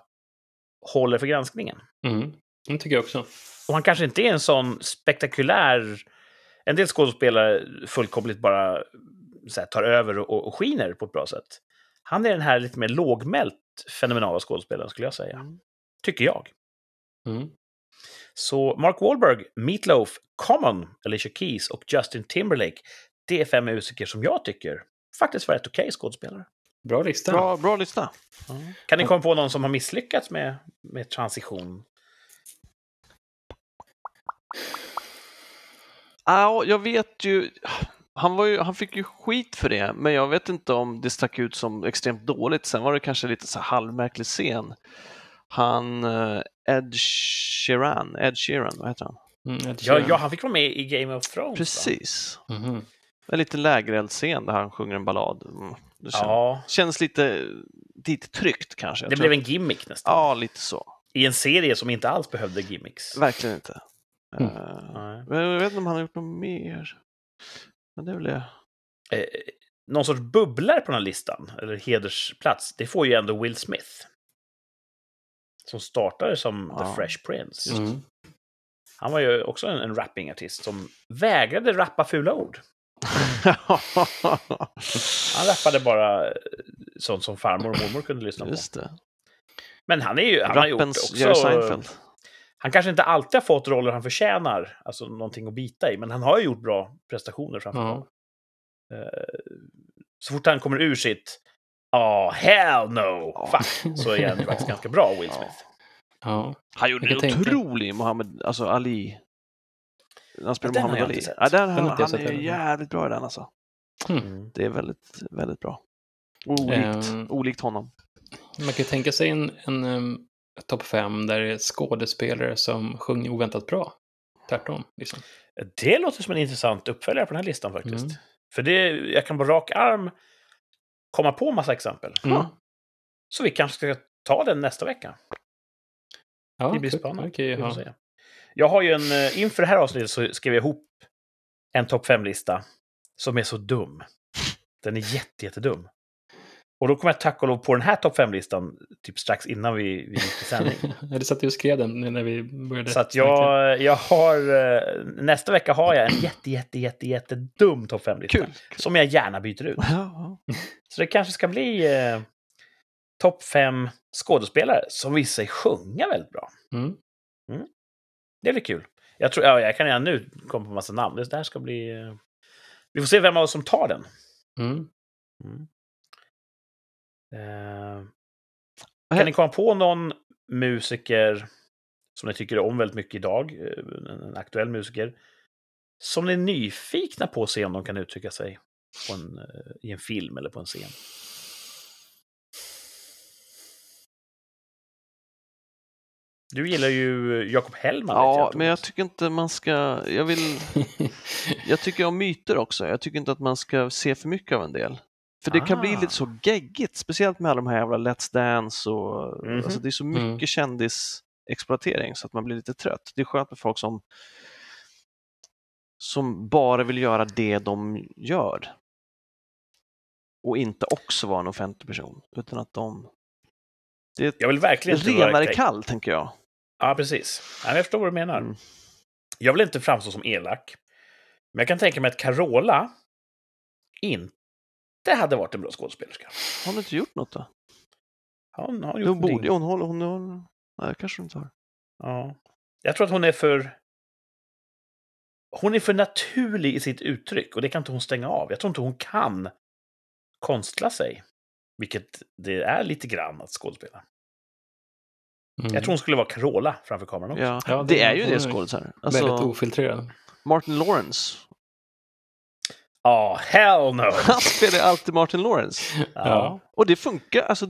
Speaker 1: håller för granskningen.
Speaker 2: Mm. Det tycker jag också.
Speaker 1: Och han kanske inte är en sån spektakulär... En del skådespelare fullkomligt bara så här, tar över och, och skiner på ett bra sätt. Han är den här lite mer lågmält fenomenala skådespelaren skulle jag säga.
Speaker 3: Mm.
Speaker 1: Tycker jag.
Speaker 2: Mm.
Speaker 1: Så Mark Wahlberg, Meatloaf, Common, Alicia Keys och Justin Timberlake. Det är fem musiker som jag tycker faktiskt var rätt okej skådespelare.
Speaker 2: Bra lista.
Speaker 3: Bra, bra lista.
Speaker 1: Kan ni komma på någon som har misslyckats med, med transition?
Speaker 3: Ja, jag vet ju. Han, var ju, han fick ju skit för det, men jag vet inte om det stack ut som extremt dåligt. Sen var det kanske lite så halvmärklig scen. Han, eh, Ed Sheeran, Ed Sheeran, vad heter han?
Speaker 2: Mm,
Speaker 1: Ja, ja, han fick vara med i Game of Thrones.
Speaker 3: Precis.
Speaker 2: Mhm.
Speaker 3: En liten lägereldsscen där han sjunger en ballad. Mm, Det känns,
Speaker 1: Ja,
Speaker 3: känns lite, lite tryggt kanske. Jag
Speaker 1: det blev en gimmick nästan.
Speaker 3: Ja, lite så.
Speaker 1: I en serie som inte alls behövde gimmicks.
Speaker 3: Verkligen inte.
Speaker 2: Mm.
Speaker 1: Nej.
Speaker 3: men jag vet inte om han har gjort något mer. Men det är väl det.
Speaker 1: Eh, någon sorts bubblare på den här listan, eller hedersplats, det får ju ändå Will Smith. Som startade som
Speaker 3: Ja.
Speaker 1: The Fresh Prince.
Speaker 2: Mm.
Speaker 1: Han var ju också en, en rappingartist som vägrade rappa fula ord. Han [laughs] rappade bara eh, sånt som farmor och mormor kunde lyssna på.
Speaker 3: Just det.
Speaker 1: Men han är ju... Han har gjort
Speaker 3: Rappens
Speaker 1: också...
Speaker 3: Jerry Seinfeld.
Speaker 1: Han kanske inte alltid har fått roller han förtjänar, alltså någonting att bita i, men han har ju gjort bra prestationer framför. Eh, Så fort han kommer ur sitt “Ah, hell no!”
Speaker 3: Ja.
Speaker 1: fuck, så är han ju faktiskt [laughs] ganska bra, Will Smith.
Speaker 2: Ja.
Speaker 3: Han gjorde en
Speaker 2: tänka-
Speaker 3: otrolig Muhammad, alltså Ali. Han spelar
Speaker 1: Ja,
Speaker 3: Muhammad Ali. Ja, där,
Speaker 2: Den
Speaker 3: han, han är jävligt bra i den alltså.
Speaker 1: Mm.
Speaker 3: Det är väldigt, väldigt bra. Olikt,
Speaker 2: Ehm.
Speaker 3: olikt honom.
Speaker 2: Man kan tänka sig en, en um, topp fem där det är skådespelare som sjunger oväntat bra. Tvärtom. Liksom.
Speaker 1: Det låter som en intressant uppföljare på den här listan faktiskt.
Speaker 2: Mm.
Speaker 1: För det, jag kan på rak arm komma på massa exempel.
Speaker 2: Mm.
Speaker 1: Så vi kanske ska ta den nästa vecka.
Speaker 2: Ja,
Speaker 1: Det blir spännande. Får
Speaker 2: ja.
Speaker 1: se. Jag har ju en, eh, inför det här avsnittet så skrev jag ihop en topp 5-lista som är så dum. Den är jätte, jättedum. Och då kom jag tack och lov på den här topp 5-listan typ strax innan vi, vi gick till sändning. [laughs]
Speaker 2: Det satt du och skrev den när vi började.
Speaker 1: Så att jag, jag har... eh, Nästa vecka har jag en jätte, jätte, jätte, jätte dum topp 5-lista.
Speaker 3: Kul.
Speaker 1: Som jag gärna byter ut. [laughs] Så det kanske ska bli eh, topp 5 skådespelare som visar sig sjunga väldigt bra.
Speaker 2: Mm.
Speaker 1: Det blir kul. Jag, tror, ja, jag kan redan nu komma på massa namn. Det där ska bli... eh, Vi får se vem av oss som tar den.
Speaker 2: Mm.
Speaker 1: Eh, kan ni komma på någon musiker som ni tycker om väldigt mycket idag, eh, en, aktuell musiker, som ni är nyfikna på att se om de kan uttrycka sig på en, eh, i en film eller på en scen? Du gillar ju Jakob Hellman.
Speaker 3: ja
Speaker 1: jag,
Speaker 3: men jag tycker inte man ska... Jag vill... [laughs] Jag tycker om myter också. Jag tycker inte att man ska se för mycket av en del. För det kan bli
Speaker 1: Ah.
Speaker 3: lite så geggigt, speciellt med alla de här jävla Let's Dance och...
Speaker 1: Mhm.
Speaker 3: Alltså det är så mycket
Speaker 2: Mm.
Speaker 3: kändisexploatering så att man blir lite trött. Det är skönt med folk som som bara vill göra det de gör. Och inte också vara en offentlig person, utan att de... Det är ett
Speaker 1: Jag vill verkligen
Speaker 3: renare
Speaker 1: verka-
Speaker 3: kall, tänker jag.
Speaker 1: Ja, precis. Jag förstår vad du menar.
Speaker 3: Mm.
Speaker 1: Jag vill inte framstå som elak. Men jag kan tänka mig att Carola inte hade varit en bra skådespelerska.
Speaker 3: Har hon inte gjort något då?
Speaker 1: Hon har gjort
Speaker 3: Hon borde hon håller, hon, hon, nej, kanske inte har.
Speaker 1: Ja. Jag tror att hon är för... Hon är för naturlig i sitt uttryck och det kan inte hon stänga av. Jag tror inte hon kan konstla sig. Vilket det är lite grann att skådespela.
Speaker 2: Mm.
Speaker 1: Jag tror hon skulle vara Carola framför kameran också.
Speaker 3: Ja,
Speaker 2: Ja,
Speaker 3: det,
Speaker 2: det-
Speaker 3: är ju
Speaker 2: är
Speaker 3: skådisar.
Speaker 2: Väldigt
Speaker 3: Alltså,
Speaker 2: ofiltrerad.
Speaker 3: Martin Lawrence.
Speaker 1: Ja, hell no! [laughs]
Speaker 3: Han spelar alltid Martin Lawrence.
Speaker 1: Ja.
Speaker 3: Och det funkar, alltså,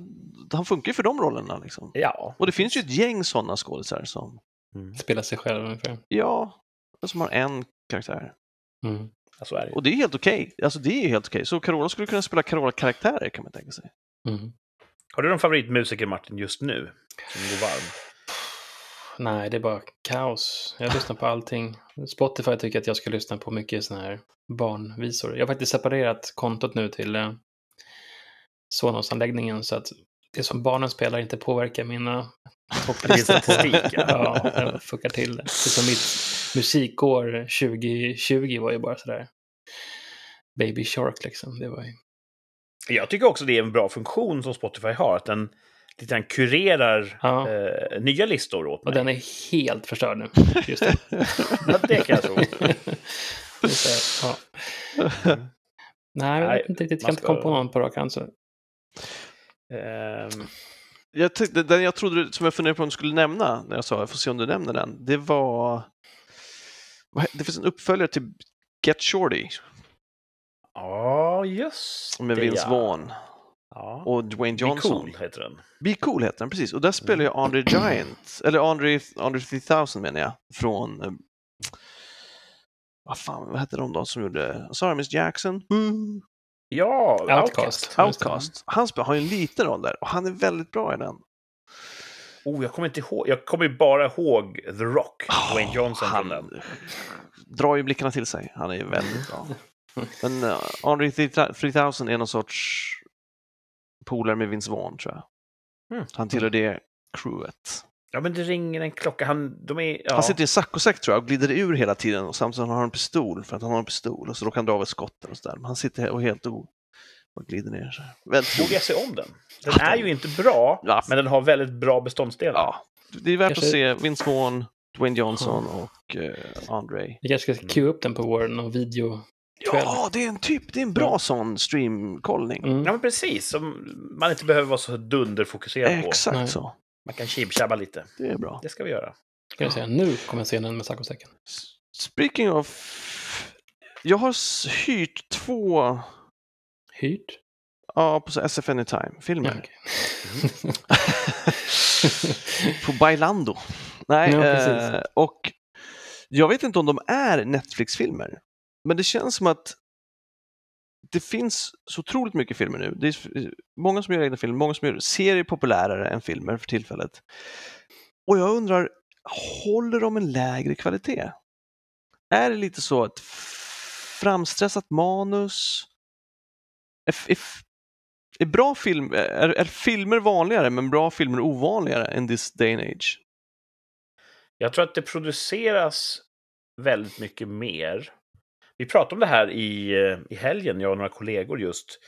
Speaker 3: han funkar ju för de rollerna. Liksom.
Speaker 1: ja.
Speaker 3: Och det finns ju ett gäng sådana skådisar som,
Speaker 1: Mm.
Speaker 2: Spelar sig själv ungefär.
Speaker 3: ja, som har en karaktär.
Speaker 2: Mm.
Speaker 1: Ja, så är det.
Speaker 3: Och det är helt okej. Alltså det är helt okej. Så Carola skulle kunna spela Carola-karaktärer kan man tänka sig.
Speaker 2: Mm.
Speaker 1: Har du någon favoritmusiker, Martin, just nu? Som går varm?
Speaker 2: Nej, det är bara kaos. Jag lyssnar på allting. Spotify tycker att jag ska lyssna på mycket sådana här barnvisor. Jag har faktiskt separerat kontot nu till eh, Sonos-anläggningen så att det som barnen spelar inte påverkar mina topplistor.
Speaker 1: ja. [laughs]
Speaker 2: ja, jag fuckar till det. Som mitt musikår 2020 var ju bara sådär Baby Shark liksom. Det var ju...
Speaker 1: Jag tycker också det är en bra funktion som Spotify har, att den lite grann kurerar
Speaker 2: Ja.
Speaker 1: eh, nya listor åt mig.
Speaker 2: Och den är helt förstörd nu. Just det. [laughs]
Speaker 1: Ja, det kan jag tro. [laughs]
Speaker 2: Ja. [laughs] Nej, jag vet inte riktigt. Jag kan inte komma på någon på rak arm.
Speaker 1: Ehm,
Speaker 3: Jag tyckte, den jag trodde, som jag funderade på om du skulle nämna, när jag sa jag får se om du nämner den, det var... Det finns en uppföljare till Get Shorty
Speaker 1: Ja, just
Speaker 3: med
Speaker 1: det,
Speaker 3: Vince
Speaker 1: ja.
Speaker 3: Vaughn
Speaker 1: Ja.
Speaker 3: och Dwayne
Speaker 1: Be
Speaker 3: Johnson.
Speaker 1: cool heter den.
Speaker 3: Be Cool heter den, precis. Och där spelar ju Andre Giant, eller Andre, Andre 3000 menar jag, från... Vad fan, vad hette de då som gjorde... Sorry Miss Jackson? Boo.
Speaker 1: Ja,
Speaker 2: Outcast.
Speaker 1: Outcast.
Speaker 3: Han har ju en liten roll där och han är väldigt bra i den.
Speaker 1: Oh, jag kommer inte ihåg. Jag kommer bara ihåg The Rock, Dwayne Johnson från den.
Speaker 3: han drar ju blickarna till sig. Han är ju väldigt bra. [laughs] Men uh, Andre 3000 är någon sorts polare med Vince Vaughn, tror jag.
Speaker 1: Mm.
Speaker 3: Han tillhör det crewet.
Speaker 1: Ja, men det ringer en klocka. Han, de är, ja.
Speaker 3: Han sitter i en saccosäck tror jag och glider ur hela tiden och samtidigt har han en pistol för att han har en pistol och så råkar han dra av ett skotten och sådär. Men han sitter och helt o... och glider ner så. Väldigt
Speaker 1: Borde jag se om den? Den är ju inte bra,
Speaker 3: Ja.
Speaker 1: men den har väldigt bra beståndsdelar.
Speaker 3: Ja, det är värt
Speaker 2: Kanske-
Speaker 3: att se Vince Vaughn, Dwayne Johnson och uh, Andre.
Speaker 2: Vi kanske ska queue upp den på vår någon video.
Speaker 3: Ja, det är en typ, det är en bra sån streamkollning.
Speaker 2: Mm.
Speaker 1: Ja, men precis. Som man inte behöver vara så dunderfokuserad på.
Speaker 3: Exakt
Speaker 2: Nej.
Speaker 3: så.
Speaker 1: Man kan chibchabba lite.
Speaker 3: Det är bra.
Speaker 1: Det ska vi göra.
Speaker 2: Ska jag säga, nu kommer den med saccosäcken.
Speaker 3: Speaking of... Jag har hyrt två
Speaker 2: Hyrt?
Speaker 3: ja, på SF Anytime-filmer.
Speaker 2: Ja, okej. [laughs]
Speaker 3: på Bailando. Nej,
Speaker 2: Ja,
Speaker 3: eh, och jag vet inte om de är Netflix-filmer. Men det känns som att det finns så otroligt mycket filmer nu. Det är eh, många som gör egna filmer, många som gör serier populärare än filmer för tillfället. Och jag undrar, håller de en lägre kvalitet? Är det lite så att framstressat manus? Är, är, är, bra film, eh, är, är filmer vanligare men bra filmer ovanligare än this day and age?
Speaker 1: Jag tror att det produceras väldigt mycket mer. Vi pratade om det här i, eh, i helgen, jag och några kollegor, just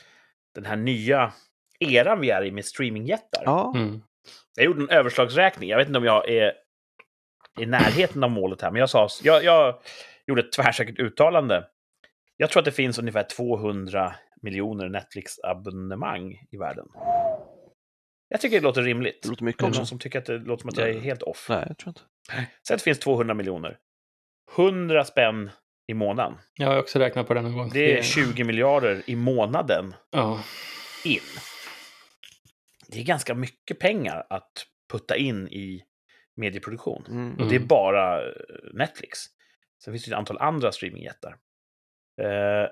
Speaker 1: den här nya eran vi är i med streamingjättar.
Speaker 3: Ja,
Speaker 2: Mm.
Speaker 1: Jag gjorde en överslagsräkning. Jag vet inte om jag är i närheten av målet här, men jag, sa, jag, jag gjorde ett tvärsäkert uttalande. Jag tror att det finns ungefär 200 miljoner Netflix-abonnemang i världen. Jag tycker det låter rimligt.
Speaker 3: det låter mycket
Speaker 1: någon som tycker att det låter som att jag är helt off?
Speaker 3: Nej, jag tror inte.
Speaker 1: Säg att det finns 200 miljoner. 100 spänn i månaden.
Speaker 2: Jag har också räknat på den en gång.
Speaker 1: Det är 20 miljarder i månaden
Speaker 2: Ja,
Speaker 1: in. Det är ganska mycket pengar att putta in i medieproduktion.
Speaker 3: Mm.
Speaker 1: Och det är bara eh, Netflix. Sen finns det ett antal andra streamingjättar. Eh,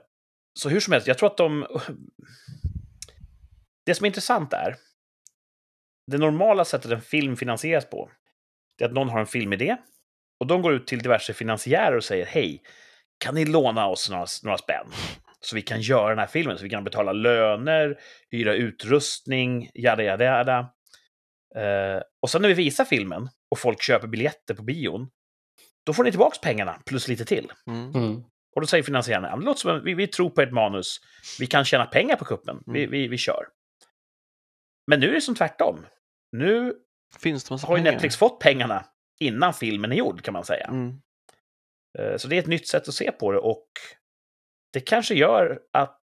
Speaker 1: så hur som helst, jag tror att de... [sighs] Det som är intressant är, det normala sättet en film finansieras på, det är att någon har en filmidé och de går ut till diverse finansiärer och säger hej, kan ni låna oss några, några spänn? Så vi kan göra den här filmen, så vi kan betala löner, hyra utrustning, jada, jada, jada. Eh, och sen när vi visar filmen och folk köper biljetter på bion, då får ni tillbaka pengarna plus lite till.
Speaker 3: Mm.
Speaker 2: mm.
Speaker 1: Och då säger finansiärerna, "Ja, men det låter som att vi, vi tror på ert manus, vi kan tjäna pengar på kuppen, vi,
Speaker 3: Mm.
Speaker 1: vi, vi kör. Men nu är det som tvärtom. Nu
Speaker 3: Finns det massa
Speaker 1: har ju
Speaker 3: pengar?
Speaker 1: Netflix fått pengarna innan filmen är gjord, kan man säga.
Speaker 3: Mm.
Speaker 1: Eh, Så det är ett nytt sätt att se på det och det kanske gör att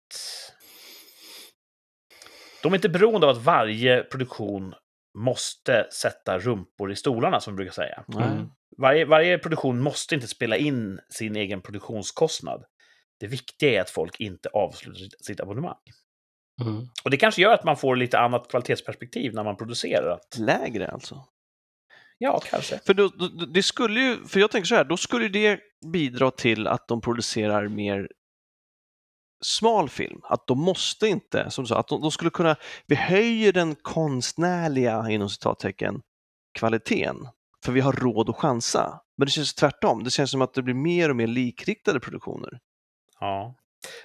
Speaker 1: de är inte beroende av att varje produktion måste sätta rumpor i stolarna, som vi brukar säga.
Speaker 2: Mm.
Speaker 1: Varje, varje produktion måste inte spela in sin egen produktionskostnad. Det viktiga är att folk inte avslutar sitt, sitt abonnemang.
Speaker 2: Mm.
Speaker 1: Och det kanske gör att man får lite annat kvalitetsperspektiv när man producerar. Att,
Speaker 3: Lägre alltså?
Speaker 1: ja, kanske.
Speaker 3: För då, då, det skulle ju, för jag tänker så här, då skulle det bidra till att de producerar mer smal film. Att de måste inte, som du sa, att de, de skulle kunna, vi höjer den konstnärliga, inom citattecken, kvaliteten. För vi har råd att chansa. Men det känns tvärtom, det känns som att det blir mer och mer likriktade produktioner.
Speaker 1: Ja.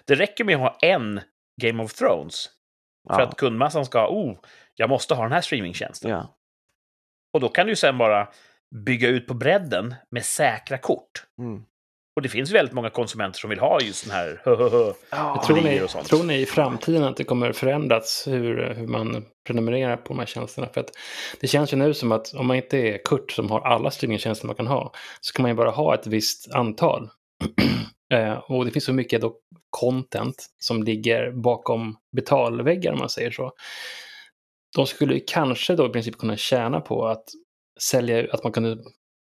Speaker 1: Det räcker med att ha en Game of Thrones För
Speaker 3: Ja.
Speaker 1: att kundmassan ska, oh, jag måste ha den här streamingtjänsten.
Speaker 3: Ja.
Speaker 1: Och då kan du sen bara bygga ut på bredden med säkra kort.
Speaker 3: Mm.
Speaker 1: Och det finns väldigt många konsumenter som vill ha just den här.
Speaker 3: Ja,
Speaker 2: Tror ni,
Speaker 1: och sånt.
Speaker 2: tror ni i framtiden att det kommer förändras hur, hur man prenumererar på de här tjänsterna? För att det känns ju nu som att om man inte är Kurt som har alla streamingtjänster man kan ha så kan man ju bara ha ett visst antal. [clears throat] Eh, och det finns så mycket då content som ligger bakom betalväggar om man säger så. De skulle ju kanske då i princip kunna tjäna på att sälja, att man kunde,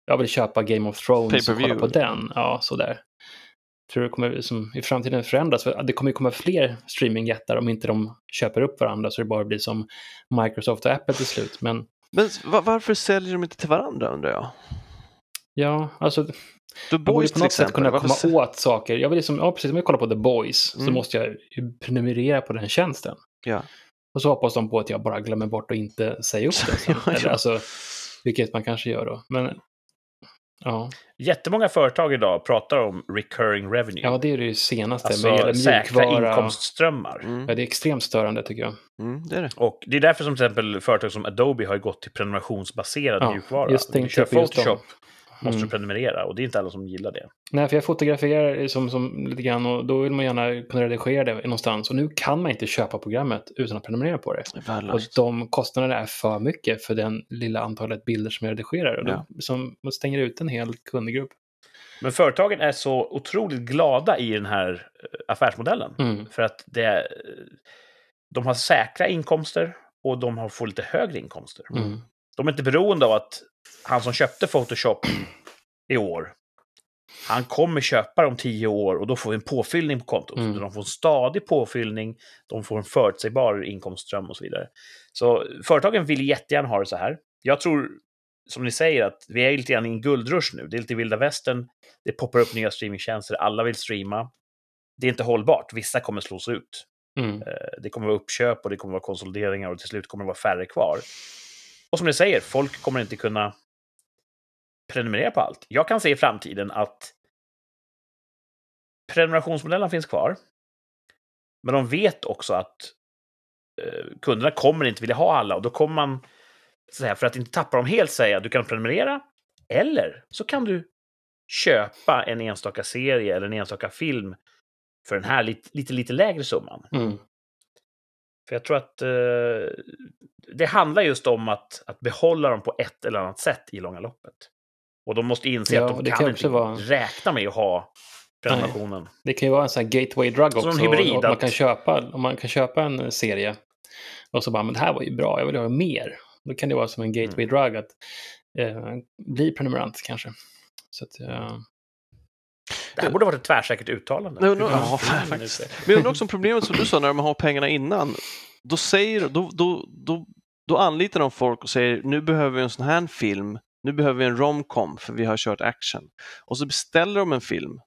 Speaker 2: jag vill köpa Game of Thrones och kolla på den. Ja, sådär. Tror du det kommer som, i framtiden förändras? För det kommer ju komma fler streamingjättar om inte de köper upp varandra så det bara blir som Microsoft och Apple till slut. Men
Speaker 3: Men va- varför säljer de inte till varandra undrar jag?
Speaker 2: ja, alltså
Speaker 3: The
Speaker 2: man borde
Speaker 3: Boys
Speaker 2: på något sätt
Speaker 3: exempel.
Speaker 2: kunna
Speaker 3: varför
Speaker 2: komma åt saker. Jag vill liksom, ja precis, om jag kollar på The Boys så
Speaker 3: Mm.
Speaker 2: måste jag prenumerera på den tjänsten.
Speaker 3: Ja.
Speaker 2: Och så hoppas de på att jag bara glömmer bort att inte säga upp [laughs] det. sen.
Speaker 3: Ja,
Speaker 2: Eller,
Speaker 3: ja.
Speaker 2: alltså, vilket man kanske gör då. Men ja,
Speaker 1: Jättemånga företag idag pratar om recurring revenue.
Speaker 2: ja det är det senaste.
Speaker 1: alltså
Speaker 2: med
Speaker 1: säkra inkomstströmmar.
Speaker 3: Mm.
Speaker 2: Ja, det är extremt störande tycker jag.
Speaker 3: Mm, det är det.
Speaker 1: Och det är därför som till exempel företag som Adobe har gått till prenumerationsbaserad
Speaker 2: Ja,
Speaker 1: mjukvara.
Speaker 2: just
Speaker 1: du kör
Speaker 2: på just.
Speaker 1: Photoshop måste
Speaker 2: Mm.
Speaker 1: du prenumerera och det är inte alla som gillar det.
Speaker 2: Nej, för jag fotograferar som, som lite grann och då vill man gärna kunna redigera det någonstans. Och nu kan man inte köpa programmet utan att prenumerera på det.
Speaker 3: Det är
Speaker 2: Och de kostnaderna är för mycket för den lilla antalet bilder som jag redigerar. Och
Speaker 3: Ja.
Speaker 2: då, som, man stänger ut en hel kundgrupp.
Speaker 1: Men företagen är så otroligt glada i den här eh, affärsmodellen.
Speaker 2: Mm.
Speaker 1: För att det, de har säkra inkomster och de har får lite högre inkomster.
Speaker 2: Mm.
Speaker 1: De är inte beroende av att han som köpte Photoshop i år, han kommer köpa det om tio år och då får vi en påfyllning på kontot.
Speaker 2: Mm.
Speaker 1: De får en stadig påfyllning, de får en förutsägbar inkomstström och så vidare. Så företagen vill jättegärna ha det så här. Jag tror, som ni säger, att vi är lite grann i en guldrush nu. Det är lite vilda västern, det poppar upp nya streamingtjänster, alla vill streama. Det är inte hållbart, vissa kommer slås ut.
Speaker 2: Mm.
Speaker 1: Eh, Det kommer vara uppköp och det kommer vara konsolideringar och till slut kommer det vara färre kvar. Och som ni säger, folk kommer inte kunna prenumerera på allt. Jag kan se i framtiden att prenumerationsmodellen finns kvar. Men de vet också att eh, kunderna kommer inte vilja ha alla och då kommer man, så här, för att inte tappa dem helt, säga du kan prenumerera eller så kan du köpa en enstaka serie eller en enstaka film för den här lite, lite, lite lägre summan.
Speaker 2: Mm.
Speaker 1: För jag tror att eh, det handlar just om att, att behålla dem på ett eller annat sätt i långa loppet. Och de måste inse
Speaker 2: Ja,
Speaker 1: att de kan, inte
Speaker 2: också vara-
Speaker 1: räkna med att ha prenumerationen.
Speaker 2: Det kan ju vara en sån här gateway drug
Speaker 1: Som en
Speaker 2: också.
Speaker 1: hybrid,
Speaker 2: och man, kan köpa, om man kan köpa en serie och så bara, men det här var ju bra, jag vill ha mer. Då kan det vara som en gateway
Speaker 1: Mm.
Speaker 2: drug att eh, bli prenumerant kanske. Så att, eh,
Speaker 1: Det här borde varit ett tvärsäkert uttalande.
Speaker 3: No,
Speaker 1: Hur-
Speaker 3: ja, faktiskt. Men jag undrar också om problemet som du sa när de har pengarna innan. Då, säger, då, då, då, då anlitar de folk och säger nu behöver vi en sån här film. Nu behöver vi en romcom för vi har kört action. Och så beställer de en film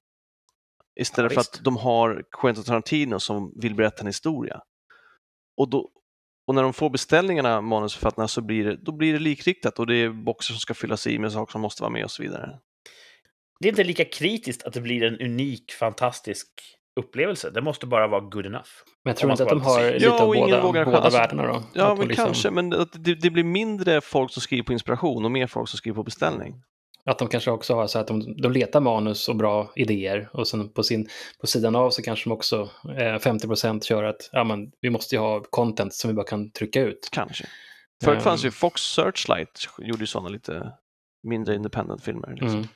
Speaker 3: istället
Speaker 1: Ja,
Speaker 3: för att de har Quentin Tarantino som vill berätta en historia. Och, då, och när de får beställningarna, manusförfattarna, så blir det, då blir det likriktat och det är boxar som ska fyllas i med saker som måste vara med och så vidare.
Speaker 1: Det är inte lika kritiskt att det blir en unik, fantastisk upplevelse. Det måste bara vara good enough.
Speaker 2: men jag tror inte att de har
Speaker 1: lite-
Speaker 3: Ja,
Speaker 2: av båda,
Speaker 3: vågar-
Speaker 2: båda
Speaker 3: alltså-
Speaker 2: världarna då.
Speaker 3: Ja, men
Speaker 2: liksom-
Speaker 3: kanske, men det, det, blir mindre folk som skriver på inspiration och mer folk som skriver på beställning.
Speaker 2: Att de kanske också har så att de, de letar manus och bra idéer och sen på, sin, på sidan av så kanske de också eh, 50% kör att ja, men, vi måste ju ha content som vi bara kan trycka ut.
Speaker 3: Kanske. Förut
Speaker 2: Ehm.
Speaker 3: fanns ju Fox Searchlight, gjorde ju sådana lite mindre independent-filmer. Liksom.
Speaker 2: Mm.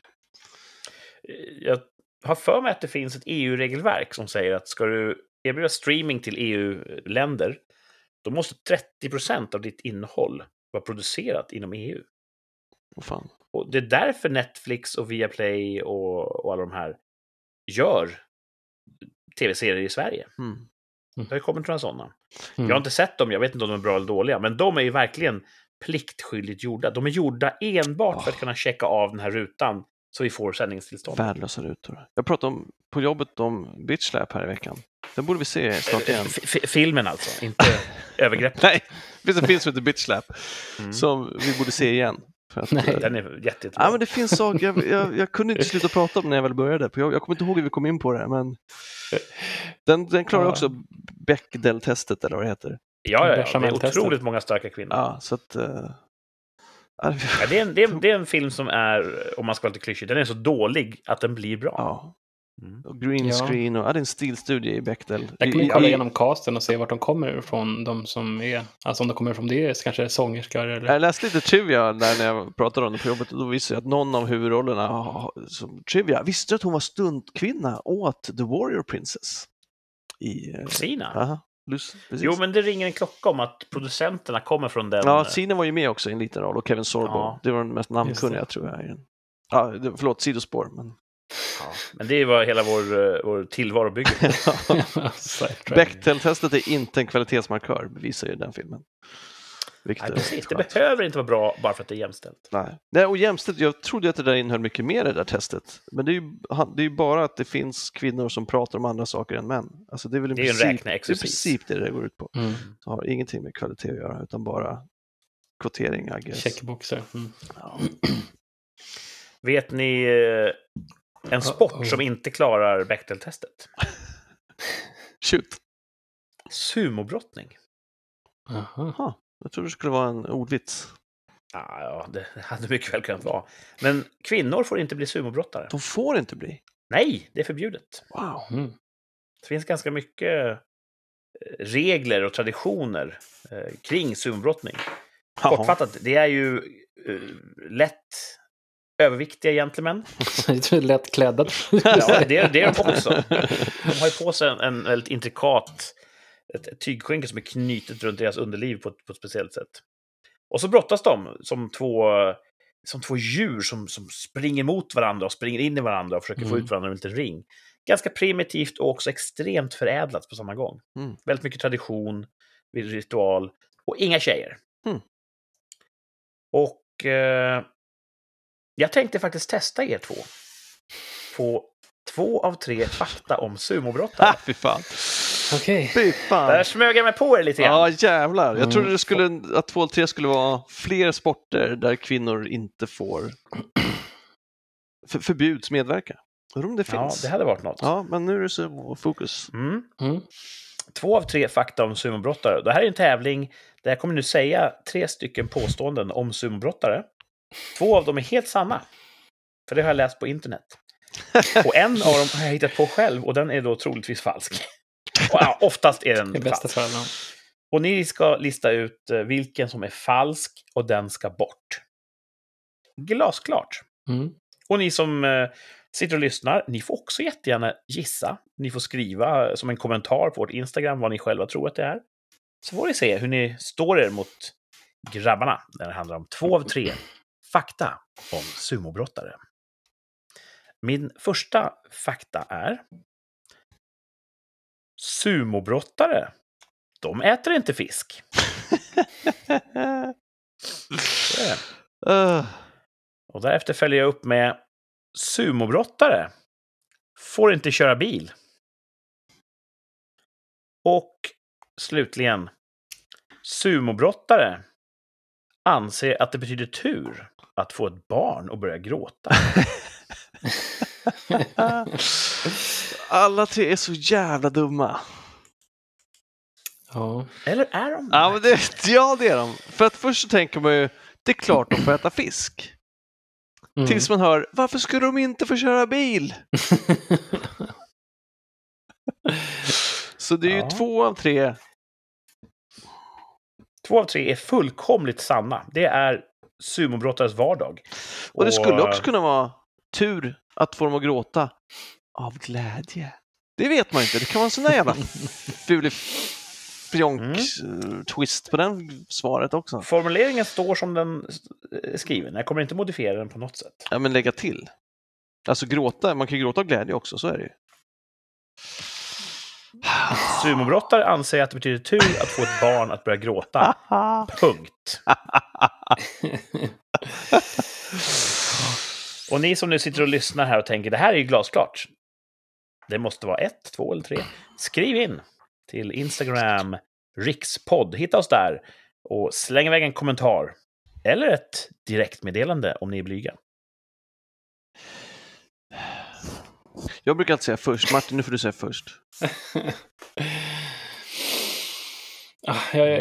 Speaker 1: Jag har för mig att det finns ett EU-regelverk som säger att ska du erbjuda streaming till EU-länder, då måste 30% av ditt innehåll vara producerat inom EU.
Speaker 3: Åh, fan.
Speaker 1: Och det är därför Netflix och Viaplay och, och alla de här gör tv-serier i Sverige.
Speaker 3: Mm.
Speaker 1: Det har kommit några sådana.
Speaker 2: Mm.
Speaker 1: Jag har inte sett dem, jag vet inte om de är bra eller dåliga, men de är ju verkligen pliktskyldigt gjorda. De är gjorda enbart för att kunna checka av den här rutan så vi får sändningstillstånd.
Speaker 3: Värdelösa rutor. Jag pratade om, på jobbet om Bitch Slap här i veckan. Den borde vi se snart igen.
Speaker 1: F- filmen alltså, inte [laughs] övergreppet.
Speaker 3: Nej, det finns en film som heter Bitch Slap
Speaker 1: Mm.
Speaker 3: som vi borde se igen. För att, [laughs]
Speaker 2: Nej.
Speaker 3: eh,
Speaker 1: Den är jätte, jättebra.
Speaker 3: Ja, men det finns saker, jag, jag, jag kunde inte sluta prata om när jag väl började. Jag, jag kommer inte ihåg hur vi kom in på det, men den, den klarar
Speaker 2: Ja.
Speaker 3: också Bechdel-testet eller vad det heter.
Speaker 1: Ja, ja, ja. det är otroligt många starka kvinnor.
Speaker 3: Ja, så att... ja,
Speaker 1: det, är en, det, är, det är en film som är, om man ska vara lite klyschig, den är så dålig att den blir bra.
Speaker 3: ja.
Speaker 1: Mm.
Speaker 3: Och green screen och... Ja, det är en stilstudie i Bechdel.
Speaker 2: Jag ju kolla igenom casten och se vart de kommer ifrån, de som är, alltså om de kommer från det är kanske sångerskor eller...
Speaker 3: Jag läste lite trivia där när jag pratade om det på jobbet och då visade jag att någon av huvudrollerna som trivia visste att hon var stuntkvinna åt The Warrior Princess. I... eh,
Speaker 1: Sina?
Speaker 3: Aha, Lus- precis.
Speaker 1: Jo, men det ringer en klocka om att producenterna kommer från den.
Speaker 3: Ja, Sina var ju med också i en liten roll och Kevin Sorbo.
Speaker 1: Ja.
Speaker 3: Det var den mest namnkunniga tror jag. Ja, förlåt, sidospår. Men...
Speaker 1: Ja, men det är vad hela vår, eh, vår tillvaro bygger på. [laughs]
Speaker 2: Sidetrack.
Speaker 3: Bechdel-testet är inte en kvalitetsmarkör, bevisar ju den filmen. Vilket
Speaker 1: Nej,
Speaker 3: är
Speaker 1: precis. Det behöver inte vara bra bara för att det är jämställt.
Speaker 3: Nej. Nej, och jämställt, jag trodde att det där innehöll mycket mer det där testet. Men det är ju det är ju bara att det finns kvinnor som pratar om andra saker än män. Alltså det är väl i
Speaker 1: Det är ju en
Speaker 3: princip, det är princip det det går ut på.
Speaker 2: Mm.
Speaker 3: Det har ingenting med kvalitet att göra, utan bara kvotering, I guess.
Speaker 2: Checkboxar. Mm.
Speaker 3: Ja. [clears throat]
Speaker 1: Vet ni eh, en sport
Speaker 2: Uh-oh.
Speaker 1: som inte klarar Bechdel-testet? [laughs]
Speaker 3: Shoot.
Speaker 1: Sumobrottning.
Speaker 2: Aha.
Speaker 3: Jag trodde det skulle vara en ordvits.
Speaker 1: Ja, ja, det hade mycket väl kunnat vara. Men kvinnor får inte bli sumobrottare.
Speaker 3: De får inte bli.
Speaker 1: Nej, det är förbjudet.
Speaker 3: Wow.
Speaker 2: Mm.
Speaker 1: Det finns ganska mycket eh, regler och traditioner eh, kring sumobrottning. Kortfattat, det är ju eh, lätt överviktiga gentlemän. [laughs]
Speaker 2: Lätt klädda.
Speaker 1: Ja, det, är- det är de också. De har ju på sig en, en väldigt intrikat ett, tygskynke som är knutet runt deras underliv på ett, på ett speciellt sätt. Och så brottas de som två, som två djur som, som springer mot varandra och springer in i varandra och försöker få
Speaker 2: Mm.
Speaker 1: ut varandra ur en liten ring. Ganska primitivt och också extremt förädlat på samma gång.
Speaker 3: Mm.
Speaker 1: Väldigt mycket tradition, ritual och inga tjejer.
Speaker 3: Mm.
Speaker 1: Och eh, jag tänkte faktiskt testa er två på två av tre fakta om sumobrottare.
Speaker 3: Ah, [laughs] fy fan.
Speaker 2: Okej.
Speaker 3: Fy
Speaker 1: Där smög jag mig på er lite grann.
Speaker 3: Ja, jävlar. Jag trodde
Speaker 2: Mm.
Speaker 3: det skulle, att 2 3 skulle vara fler sporter där kvinnor inte får för, förbjuds medverka. Undrar om det
Speaker 1: Ja,
Speaker 3: finns.
Speaker 1: det hade varit något.
Speaker 3: Ja, men nu är det så fokus.
Speaker 1: Mm.
Speaker 2: Mm.
Speaker 1: Två av tre fakta om sumobrottare. Det här är en tävling där jag kommer nu säga tre stycken påståenden om sumobrottare. Två av dem är helt sanna. För det har jag läst på internet. [laughs] Och en av dem har jag hittat på själv och den är då troligtvis falsk. Ja, oftast är den
Speaker 2: bästa
Speaker 1: falsk. Och ni ska lista ut eh, vilken som är falsk och den ska bort. Glasklart.
Speaker 2: Mm.
Speaker 1: Och ni som eh, sitter och lyssnar, ni får också jättegärna gissa. Ni får skriva eh, som en kommentar på vårt Instagram vad ni själva tror att det är. Så får ni se hur ni står er mot grabbarna när det handlar om två av tre fakta om sumobrottare. Min första fakta är Sumobrottare, de äter inte fisk.
Speaker 3: Uh, [laughs]
Speaker 1: Och därefter följer jag upp med Sumobrottare får inte köra bil. Och slutligen Sumobrottare anser att det betyder tur att få ett barn och börja gråta. [laughs] [laughs]
Speaker 3: alla tre är så jävla dumma.
Speaker 2: Ja.
Speaker 1: Eller är de
Speaker 3: Ja, men det, ja, det är de. För att först så tänker man ju, det är klart de får äta fisk.
Speaker 2: Mm.
Speaker 3: Tills man hör, varför skulle de inte få köra bil? Så det är ju [laughs]
Speaker 1: Ja.
Speaker 3: två av tre.
Speaker 1: Två av tre är fullkomligt sanna. Det är sumobrottares vardag.
Speaker 3: Och det skulle också kunna vara tur att få dem att gråta av glädje. Det vet man inte. Det kan vara en sån där jävla [laughs] fulig fjonk
Speaker 1: Mm.
Speaker 3: eh, twist på den svaret också.
Speaker 1: Formuleringen står som den är skriven. Jag kommer inte modifiera den på något sätt.
Speaker 3: Ja, men lägga till. Alltså gråta, man kan ju gråta av glädje också, så är det ju. [sighs]
Speaker 1: Sumobrottare anser att det betyder tur att få ett barn att börja gråta. [laughs] Punkt. [laughs] Och ni som nu sitter och lyssnar här och tänker det här är ju glasklart. Det måste vara ett, två eller tre. Skriv in till Instagram, rikspodd. Hitta oss där och släng iväg en kommentar. Eller ett direktmeddelande om ni är blyga.
Speaker 3: Jag brukar alltid säga först. Martin, nu får du säga först. [laughs]
Speaker 2: Ah, jag är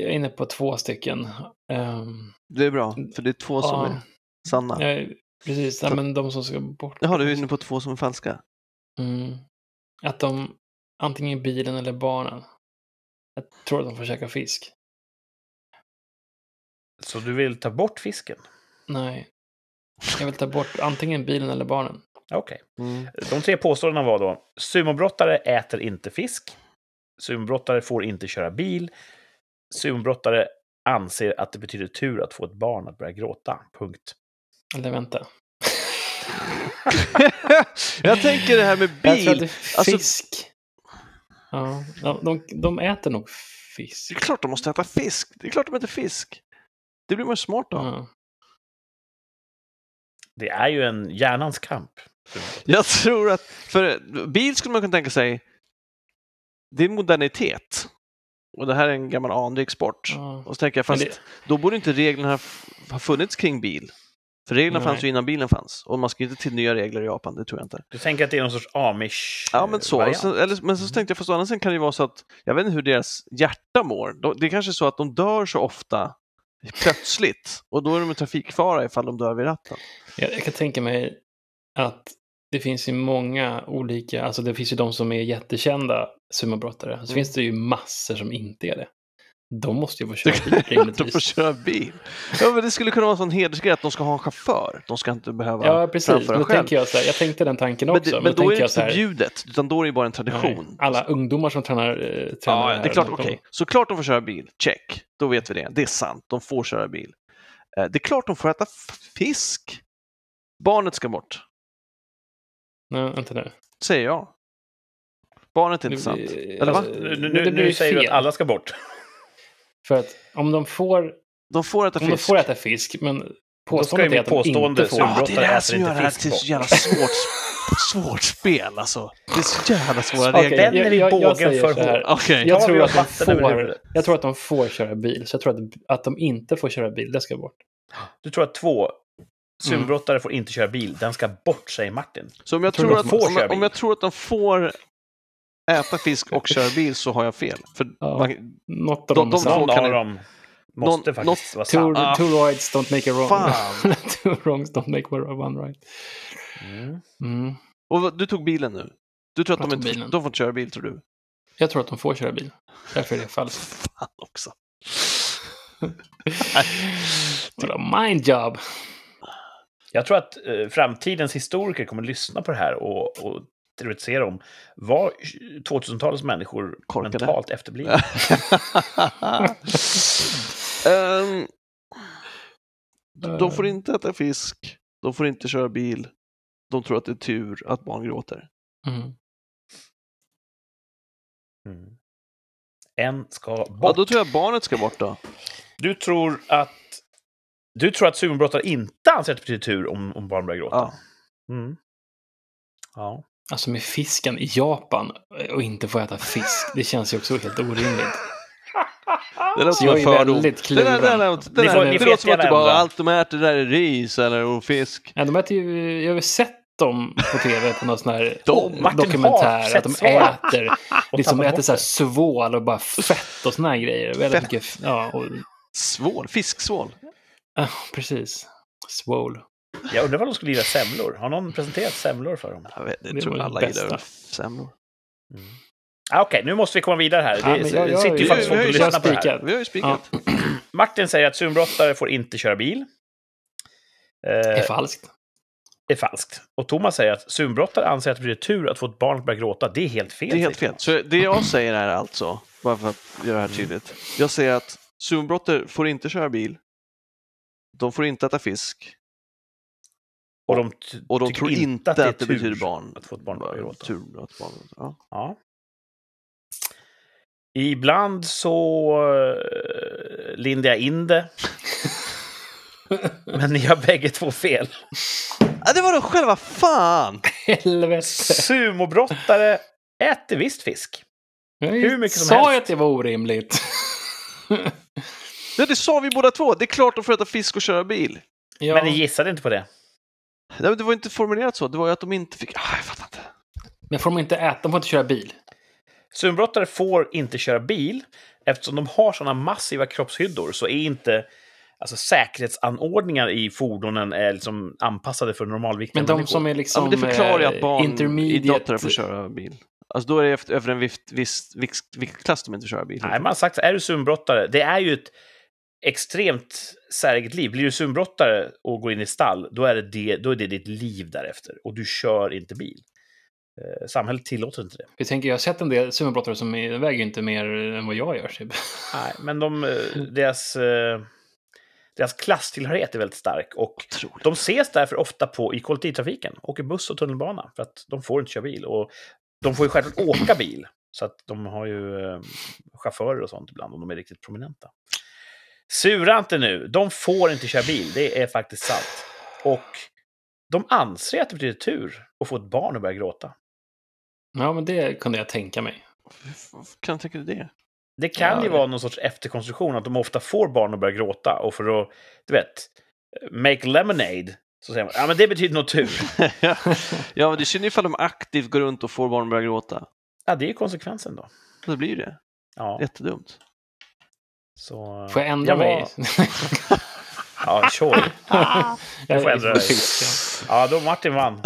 Speaker 2: jag är inne på två stycken. Ehm,
Speaker 3: Det är bra, för det är två som
Speaker 2: ja,
Speaker 3: är sanna.
Speaker 2: jag precis, ja, men de som ska bort.
Speaker 3: Jaha, du är inne på två som är falska.
Speaker 2: Mm. Att de, antingen bilen eller barnen. Jag tror att de får käka fisk.
Speaker 1: Så du vill ta bort fisken?
Speaker 2: Nej. Jag vill ta bort antingen bilen eller barnen.
Speaker 1: Okej.
Speaker 3: Mm.
Speaker 1: De tre påståendena var då sumobrottare äter inte fisk. Sumobrottare får inte köra bil. Sumobrottare anser att det betyder tur att få ett barn att börja gråta. Punkt.
Speaker 2: Eller vänta. [laughs]
Speaker 3: jag tänker det här med
Speaker 2: Jag tror att det
Speaker 3: bil. Alltså-
Speaker 2: fisk. Ja, de, de, äter nog
Speaker 3: Det
Speaker 2: fisk.
Speaker 3: är klart de måste äta fisk. Det är klart de äter fisk. Det blir man smart då.
Speaker 2: Ja.
Speaker 1: Det är ju en hjärnans kamp.
Speaker 3: Jag tror att, för bil skulle man kunna tänka sig, det är modernitet. Och det här är en gammal anrik sport.
Speaker 2: Ja.
Speaker 3: Och så tänker jag, fast
Speaker 2: det-
Speaker 3: då borde inte reglerna ha funnits kring bil. För reglerna
Speaker 2: Nej.
Speaker 3: fanns ju innan bilen fanns. Och man ska inte till nya regler i Japan, det tror jag inte.
Speaker 1: Du tänker att det är någon sorts amish
Speaker 3: Ja, men så. så eller, men så tänkte jag, fast å andra sidan kan det ju vara så att, jag vet inte hur deras hjärta mår. De- Det är kanske är så att de dör så ofta plötsligt. Och då är de en trafikfara ifall de dör vid ratten.
Speaker 2: Jag, jag kan tänka mig att det finns ju många olika, alltså det finns ju de som är jättekända sumobrottare. Så
Speaker 3: Mm.
Speaker 2: finns det ju massor som inte är det. De måste ju få köra bil [laughs]
Speaker 3: de får köra bil. Ja, men det skulle kunna vara en sån hedersgrej att de ska ha en chaufför. De ska inte behöva
Speaker 2: Ja, precis. Men då
Speaker 3: själv.
Speaker 2: tänker jag, så här, jag tänkte den tanken
Speaker 3: Men,
Speaker 2: också.
Speaker 3: det, men
Speaker 2: då
Speaker 3: då är
Speaker 2: tänker
Speaker 3: det
Speaker 2: jag
Speaker 3: inte förbjudet, utan då är det bara en
Speaker 2: nej,
Speaker 3: tradition.
Speaker 2: alla ungdomar som tränar, eh, tränar
Speaker 3: Ja, det är klart,
Speaker 2: de-
Speaker 3: okej. Såklart de får köra bil, check. Då vet vi det. Det är sant, de får köra bil. Eh, Det är klart de får äta fisk. Barnet ska bort,
Speaker 2: Nej, vänta nu.
Speaker 3: säger jag. Barnet är inte sant.
Speaker 2: blir-
Speaker 3: Eller va?
Speaker 2: alltså,
Speaker 1: Nu, nu, nu
Speaker 2: ju
Speaker 1: säger du att alla ska bort.
Speaker 2: För att om de får,
Speaker 3: De får äta
Speaker 2: om de
Speaker 3: fisk.
Speaker 2: får äta fisk, men påståendet är att de
Speaker 1: påstående
Speaker 2: inte får.
Speaker 3: Ja, det är det här som gör det här till så jävla svårt, svårt spel alltså. Det är så jävla svåra
Speaker 2: Okej,
Speaker 3: regler.
Speaker 1: Spänner vi bågen
Speaker 2: säger
Speaker 1: för hårt?
Speaker 3: Okej.
Speaker 2: Jag tror, att de får, jag tror att de får köra bil, så jag tror att, att de inte får köra bil, det ska bort.
Speaker 1: Du tror att två sumbrottare får inte köra bil. Den ska bort, säger Martin.
Speaker 3: Så om jag,
Speaker 2: Tror
Speaker 3: tror att,
Speaker 1: de
Speaker 3: om, jag, om jag tror att de får äta fisk och köra bil så har jag fel. För
Speaker 2: Ja.
Speaker 3: man,
Speaker 2: Något av
Speaker 3: De- de får-
Speaker 1: Någon
Speaker 3: kan
Speaker 1: dem måste
Speaker 3: någon-
Speaker 1: faktiskt vara
Speaker 2: Two,
Speaker 1: sant.
Speaker 3: Ah,
Speaker 2: two rights don't make a wrong.
Speaker 3: fan. [laughs]
Speaker 2: two wrongs don't make one right.
Speaker 1: Mm.
Speaker 2: Mm.
Speaker 3: och du tog bilen nu? Du tror att de inte
Speaker 2: bilen.
Speaker 3: de får köra bil, tror du?
Speaker 2: Jag tror att de får köra bil. Därför är det falskt. [laughs]
Speaker 3: Fan också. [laughs]
Speaker 2: Vadå, mind job?
Speaker 1: Jag tror att eh, framtidens historiker kommer lyssna på det här och, och teoretisera om var 2000-talets människor
Speaker 3: Korkade.
Speaker 1: mentalt efterblivna?
Speaker 3: Ehm, de får inte äta fisk, de får inte köra bil, de tror att det är tur att barn gråter.
Speaker 2: Mm.
Speaker 1: Mm. En ska
Speaker 3: Ja,
Speaker 1: bort.
Speaker 3: då tror jag barnet ska bort då.
Speaker 1: Du tror att du tror att sumobrottare inte anser att det betyder tur om, om barn börjar gråta?
Speaker 3: Ja.
Speaker 1: Mm. Ja.
Speaker 2: Alltså med fisken i Japan och inte få äta fisk, det känns ju också helt orimligt. [laughs]
Speaker 3: Det låter
Speaker 2: Så
Speaker 3: som
Speaker 2: jag
Speaker 3: en
Speaker 2: är
Speaker 3: fördom. Det, där, det, där, där, låter som att det
Speaker 1: jättegärna
Speaker 3: bara allt de äter där är ris eller och fisk.
Speaker 2: Ja, de äter ju, jag har ju sett dem på tv på någon sån här
Speaker 3: De-
Speaker 1: har
Speaker 2: dokumentär. Att de äter, [laughs] liksom äter så här svål och bara fett och såna här grejer. Väldigt
Speaker 3: Fett.
Speaker 2: mycket, ja, och,
Speaker 3: Svål, fisksvål.
Speaker 2: ja, precis. Swole.
Speaker 1: Jag undrar vad de skulle gilla semlor. Har någon presenterat semlor för dem?
Speaker 3: Jag, vet, jag
Speaker 2: Det
Speaker 3: tror
Speaker 2: det
Speaker 3: alla
Speaker 2: bästa.
Speaker 3: gillar semlor.
Speaker 1: Mm. Ah, Okej, nu måste vi komma vidare här.
Speaker 2: Ja,
Speaker 1: Det
Speaker 2: jag- jag-
Speaker 1: sitter ju faktiskt folk och
Speaker 2: jag
Speaker 1: lyssnar på det här.
Speaker 3: vi har ju spikat. [clears throat]
Speaker 1: Martin säger att sumbrottare får inte köra bil.
Speaker 2: Det är
Speaker 1: Eh,
Speaker 2: falskt.
Speaker 1: är falskt. Och Thomas säger att sumbrottare anser att det betyder tur att få ett barn att börja gråta. Det är helt fel.
Speaker 3: Det är helt fel. Så det jag säger är alltså, bara för att göra det här tydligt. Jag säger att sumbrotter får inte köra bil. De får inte äta fisk.
Speaker 1: Och de,
Speaker 3: Och de tror inte att det,
Speaker 1: tur
Speaker 3: betyder barn.
Speaker 1: Att få ett barn att gråta.
Speaker 3: Tur att barn, ja.
Speaker 1: Ja. Ibland så uh, lindar jag in det. [laughs] Men ni har bägge två fel.
Speaker 3: ja, det var då själva fan!
Speaker 2: Helvete.
Speaker 1: Sumobrottare äter visst fisk. Hur mycket som
Speaker 2: sa
Speaker 1: helst.
Speaker 2: jag att det var orimligt.
Speaker 3: Ja, det sa vi båda två. Det är klart de får äta fisk och köra bil.
Speaker 2: ja.
Speaker 1: Men ni gissade inte på det.
Speaker 3: Nej, men det var inte formulerat så. Det var ju att de inte fick... Ah, jag fattar inte.
Speaker 2: Men får de inte äta? De får inte köra bil?
Speaker 1: Sumbrottare får inte köra bil. eftersom de har sådana massiva kroppshyddor så är inte alltså, säkerhetsanordningar i fordonen är liksom anpassade för normalviktiga
Speaker 2: Men de
Speaker 1: människor.
Speaker 2: som är
Speaker 3: Ja,
Speaker 2: liksom
Speaker 3: men det förklarar ju att
Speaker 2: eh,
Speaker 3: barn
Speaker 2: intermediate...
Speaker 3: idrottare får köra bil. Alltså då är det efter, över en viss viktklass de inte får köra bil.
Speaker 1: Nej, man har sagt så är du sumbrottare, det är ju ett extremt särligt liv. Blir du sumbrottare och går in i stall, då är det, det, då är det ditt liv därefter. Och du kör inte bil. Eh, samhället tillåter inte det.
Speaker 2: Jag tänker, jag har sett en del sumobrottare som är- väger inte mer än vad jag gör. Typ.
Speaker 1: Nej, men de, eh, deras, eh, deras klasstillhörighet är väldigt stark. Och
Speaker 3: Otroligt.
Speaker 1: de ses därför ofta på i kollektivtrafiken, åker buss och tunnelbana, för att de får inte köra bil. Och de får ju självklart åka bil, så att de har ju eh, chaufförer och sånt ibland, om de är riktigt prominenta. Sura inte nu, de får inte köra bil, det är faktiskt sant. Och de anser att det betyder tur att få ett barn och börja gråta.
Speaker 2: Ja, men det kunde jag tänka mig.
Speaker 3: Hur kan jag tänka dig det?
Speaker 1: Det kan
Speaker 2: Ja,
Speaker 1: ju
Speaker 2: det-
Speaker 1: vara någon sorts efterkonstruktion, att de ofta får barn att börja gråta. Och för att, du vet, make lemonade, så säger man, ja men det betyder nog tur. [laughs]
Speaker 3: ja, men det är synd ifall de aktivt går runt och får barn att börja gråta.
Speaker 1: Ja, det är ju konsekvensen då.
Speaker 3: Det blir det.
Speaker 1: Ja,
Speaker 3: Jättedumt.
Speaker 1: Så...
Speaker 2: Får jag ändra
Speaker 1: Jag
Speaker 2: mig?
Speaker 1: var- [laughs] Ja, sure.
Speaker 2: jag
Speaker 1: får ändra
Speaker 2: fisk,
Speaker 1: Ja, då Martin vann.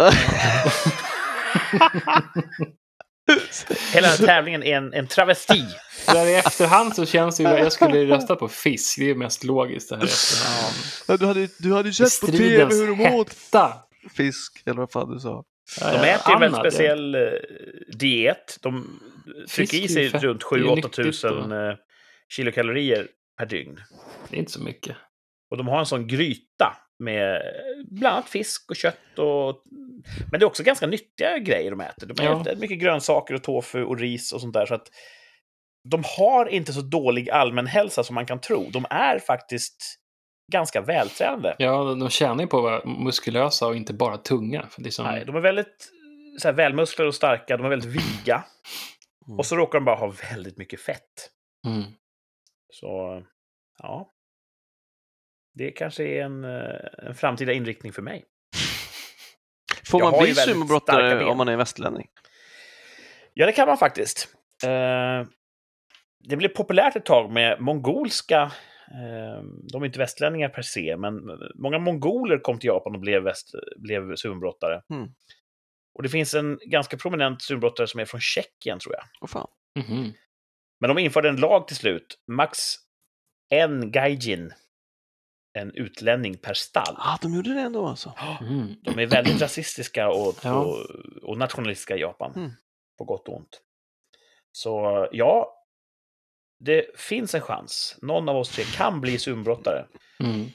Speaker 1: Hela den här tävlingen är en, en travesti.
Speaker 2: Där i efterhand så känns det ju... Jag skulle rösta på fisk. Det är mest logiskt det här i efterhand.
Speaker 3: Ja, du hade, du hade
Speaker 2: Stridens hetta.
Speaker 3: fisk, eller vad fan du sa.
Speaker 1: De äter ju en väldigt speciell eh, diet. De trycker i sig runt
Speaker 2: Det är ju
Speaker 1: 7-8
Speaker 2: nyttigt
Speaker 1: tusen kilokalorier per dygn.
Speaker 2: Det är inte så mycket.
Speaker 1: Och de har en sån gryta med bland annat fisk och kött och... Men det är också ganska nyttiga grejer de äter. De
Speaker 2: Ja.
Speaker 1: äter mycket grönsaker och tofu och ris och sånt där. Så att de har inte så dålig allmänhälsa som man kan tro. De är faktiskt ganska vältränade.
Speaker 2: Ja, de tjänar ju på att vara muskulösa och inte bara tunga. För liksom,
Speaker 1: Nej, de är väldigt så här, välmusklade och starka, de är väldigt viga.
Speaker 3: Mm.
Speaker 1: Och så råkar de bara ha väldigt mycket fett.
Speaker 2: mm.
Speaker 1: Så, ja. Det kanske är en, eh, en framtida inriktning för mig. [laughs]
Speaker 3: Får man bli sumobrottare
Speaker 1: ben.
Speaker 3: om man är västlänning?
Speaker 1: Ja, det kan man faktiskt. Eh, det blev populärt ett tag med mongolska, eh, de är inte västlänningar per se, men många mongoler kom till Japan och blev, väst, blev sumbrottare.
Speaker 3: Mm.
Speaker 1: Och det finns en ganska prominent sumbrottare som är från Tjeckien, tror jag.
Speaker 3: Åh fan.
Speaker 2: Mhm.
Speaker 1: Men de införde en lag till slut. Max en gaijin, en utlänning per stall.
Speaker 3: Ah, de gjorde det ändå alltså? [gasps]
Speaker 2: Mm.
Speaker 1: De är väldigt rasistiska och,
Speaker 2: Ja.
Speaker 1: och, och nationalistiska i Japan.
Speaker 3: Mm.
Speaker 1: På gott och ont. Så ja, det finns en chans. Någon av oss tre kan bli sumbrottare.
Speaker 2: Mm.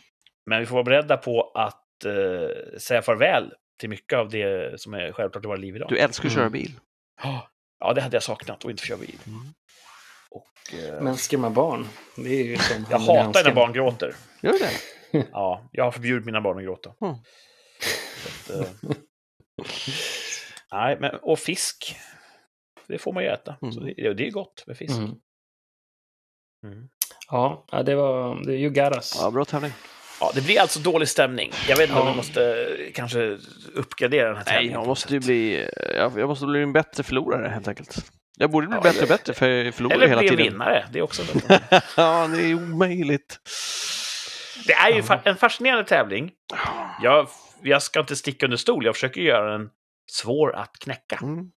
Speaker 1: Men vi får vara beredda på att eh, säga farväl till mycket av det som är självklart i våra liv idag.
Speaker 3: Du älskar att köra
Speaker 2: Mm.
Speaker 3: bil.
Speaker 1: Ja, det hade jag saknat och inte få köra bil. Och, eh,
Speaker 2: Men skrämma barn, det är ju som
Speaker 1: jag hatar när barn gråter.
Speaker 3: Gör du det? [laughs]
Speaker 1: Ja, jag har förbjudit mina barn att gråta.
Speaker 3: Mm.
Speaker 1: Att, eh, nej, men, och fisk, det får man ju äta.
Speaker 3: Mm.
Speaker 1: Så det, det är gott med fisk.
Speaker 2: Mm.
Speaker 1: Mm.
Speaker 2: Ja, det var... Det är ju Garas.
Speaker 3: Ja, bra tävling.
Speaker 1: Ja, det blir alltså dålig stämning. Jag vet inte om
Speaker 2: Ja.
Speaker 1: vi måste eh, kanske uppgradera den här
Speaker 3: Nej,
Speaker 1: tävlingen.
Speaker 3: jag
Speaker 1: på
Speaker 3: måste ju bli, jag, jag måste bli en bättre förlorare helt enkelt. Jag borde bli
Speaker 1: Ja,
Speaker 3: bättre och
Speaker 1: eller-
Speaker 3: bättre för jag förlorar
Speaker 1: Eller
Speaker 3: hela
Speaker 1: bli
Speaker 3: tiden.
Speaker 1: vinnare, det är också [laughs]
Speaker 3: ja, det är omöjligt.
Speaker 1: Det är ju fa- en fascinerande tävling. Jag, jag ska inte sticka under stol, jag försöker göra den svår att knäcka.
Speaker 3: Mm.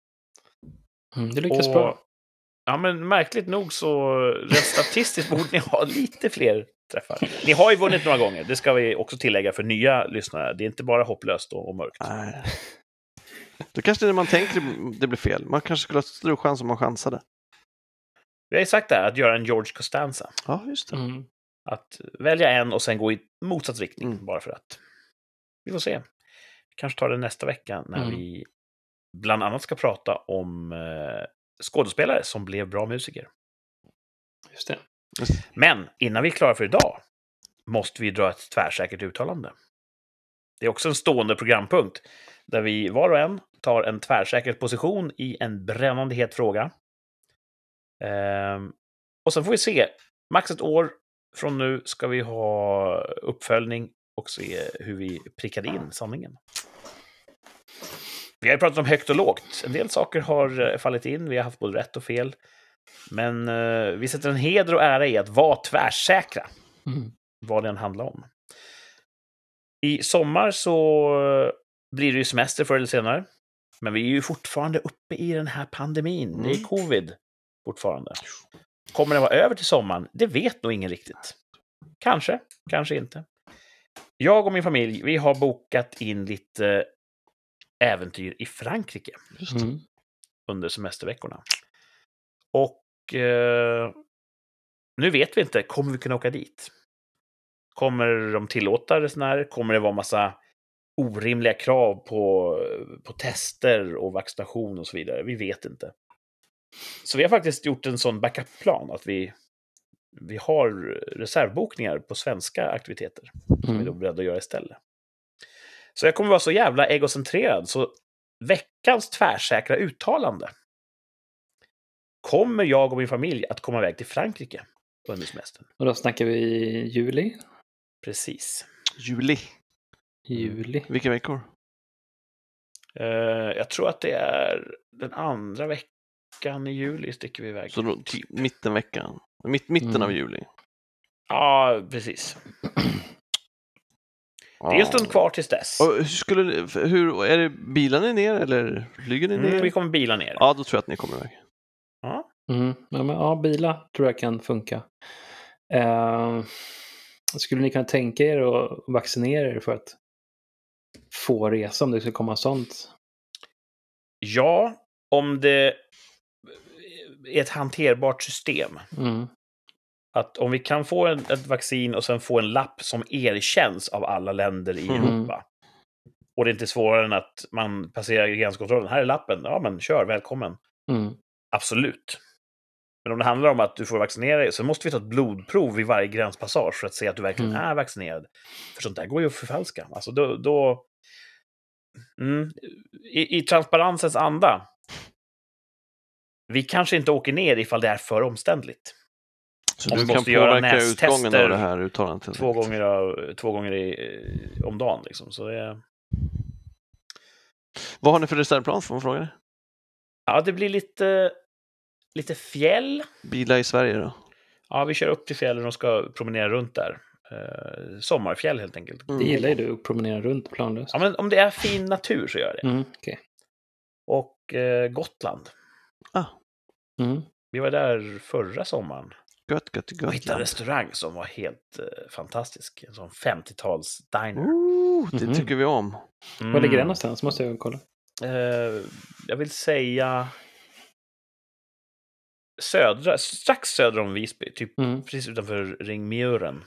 Speaker 2: Mm, det lyckas
Speaker 1: Och-
Speaker 2: bra.
Speaker 1: Ja, men märkligt nog så rent statistiskt borde ni ha lite fler träffar. Ni har ju vunnit några gånger, det ska vi också tillägga för nya lyssnare. Det är inte bara hopplöst och, och mörkt.
Speaker 3: Nej. Då kanske det är när man tänker det- blir fel. Man kanske skulle ha större chans om man chansade.
Speaker 1: Vi har ju sagt det här, att göra en George Costanza.
Speaker 3: Ja, just det.
Speaker 2: Mm.
Speaker 1: Att välja en och sen gå i motsatt riktning,
Speaker 3: Mm.
Speaker 1: bara för att. Vi får se. Vi kanske tar det nästa vecka när
Speaker 2: Mm.
Speaker 1: vi bland annat ska prata om eh, skådespelare som blev bra musiker.
Speaker 2: Just det.
Speaker 1: Men innan vi är klara för idag måste vi dra ett tvärsäkert uttalande. Det är också en stående programpunkt där vi var och en tar en tvärsäker position i en brännande het fråga. Ehm, och sen får vi se. Max ett år från nu ska vi ha uppföljning och se hur vi prickade in sanningen. Vi har ju pratat om högt och lågt. En del saker har eh, fallit in. Vi har haft både rätt och fel. Men eh, vi sätter en heder och ära i att vara tvärsäkra,
Speaker 2: Mm.
Speaker 1: vad det än handlar om. I sommar så blir det ju semester förr eller senare. Men vi är ju fortfarande uppe i den här pandemin. Det är
Speaker 3: Mm.
Speaker 1: covid fortfarande. Kommer den vara över till sommaren? Det vet nog ingen riktigt. Kanske, kanske inte. Jag och min familj, vi har bokat in lite äventyr i Frankrike
Speaker 3: Just det.
Speaker 2: Mm.
Speaker 1: under semesterveckorna. Och eh, nu vet vi inte, kommer vi kunna åka dit? Kommer de tillåta resenärer? Kommer det vara massa orimliga krav på, på tester och vaccination och så vidare? Vi vet inte. Så vi har faktiskt gjort en sån backup-plan att vi, vi har reservbokningar på svenska aktiviteter som vi är då
Speaker 2: Mm.
Speaker 1: beredda att göra istället. Så jag kommer vara så jävla egocentrerad, så veckans tvärsäkra uttalande. Kommer jag och min familj att komma iväg till Frankrike under semestern?
Speaker 2: Och då snackar vi juli.
Speaker 1: Precis.
Speaker 3: Juli.
Speaker 2: Juli.
Speaker 3: Vilka veckor?
Speaker 1: Eh, jag tror att det är den andra veckan i juli sticker vi iväg.
Speaker 3: Så då, mittenveckan. Mitt, mitten
Speaker 2: Mm.
Speaker 3: av juli.
Speaker 1: Ja, precis. [clears throat] Det är ju en stund kvar tills dess.
Speaker 3: Och hur skulle ni, hur, är det bilar ni ner eller flyger ni ner?
Speaker 1: Mm, vi kommer bila ner.
Speaker 3: Ja, då tror jag att ni kommer iväg.
Speaker 1: Ja.
Speaker 2: Mm. Ja, men, ja, bilar tror jag kan funka. Eh, skulle ni kunna tänka er att vaccinera er för att få resa om det skulle komma sånt?
Speaker 1: ja, om det är ett hanterbart system.
Speaker 2: Mm.
Speaker 1: att om vi kan få en, ett vaccin och sen få en lapp som erkänns av alla länder i
Speaker 3: Mm.
Speaker 1: Europa. Och det är inte svårare än att man passerar gränskontrollen. Här är lappen. Ja, men kör, välkommen.
Speaker 2: Mm.
Speaker 1: Absolut. Men om det handlar om att du får vaccinera dig så måste vi ta ett blodprov vid varje gränspassage för att se att du verkligen
Speaker 2: Mm.
Speaker 1: är vaccinerad. För sånt där går ju att förfalska. Alltså då... då mm, i, I transparensens anda. Vi kanske inte åker ner ifall det är för omständligt.
Speaker 3: Så
Speaker 1: Om
Speaker 3: du kan
Speaker 1: måste göra
Speaker 3: påverka utgången av det här uttalandet.
Speaker 1: Två gånger, av, två gånger i, eh, om dagen. Liksom. Så det,
Speaker 3: Vad har ni för reservplan? Får man fråga det?
Speaker 1: ja, det blir lite, lite fjäll.
Speaker 3: Bilar i Sverige då?
Speaker 1: Ja, vi kör upp till fjällen och ska promenera runt där. Eh, sommarfjäll helt enkelt.
Speaker 3: Mm.
Speaker 2: Det gillar ju du, att promenera runt planlöst.
Speaker 1: Ja, men om det är fin natur så gör jag det.
Speaker 2: Mm, okej.
Speaker 1: Och eh, Gotland.
Speaker 3: Ah,
Speaker 2: Mm.
Speaker 1: Vi var där förra sommaren
Speaker 3: gött, gött,
Speaker 1: och hittade en
Speaker 3: gött.
Speaker 1: restaurang som var helt eh, fantastisk. En sån 50-tals diner.
Speaker 3: Ooh, det
Speaker 2: Mhm.
Speaker 3: tycker vi om.
Speaker 1: Mm.
Speaker 2: Var ligger den någonstans? Måste jag kolla.
Speaker 1: Eh, jag vill säga södra, strax söder om Visby, typ
Speaker 2: Mm.
Speaker 1: precis utanför Ringmuren.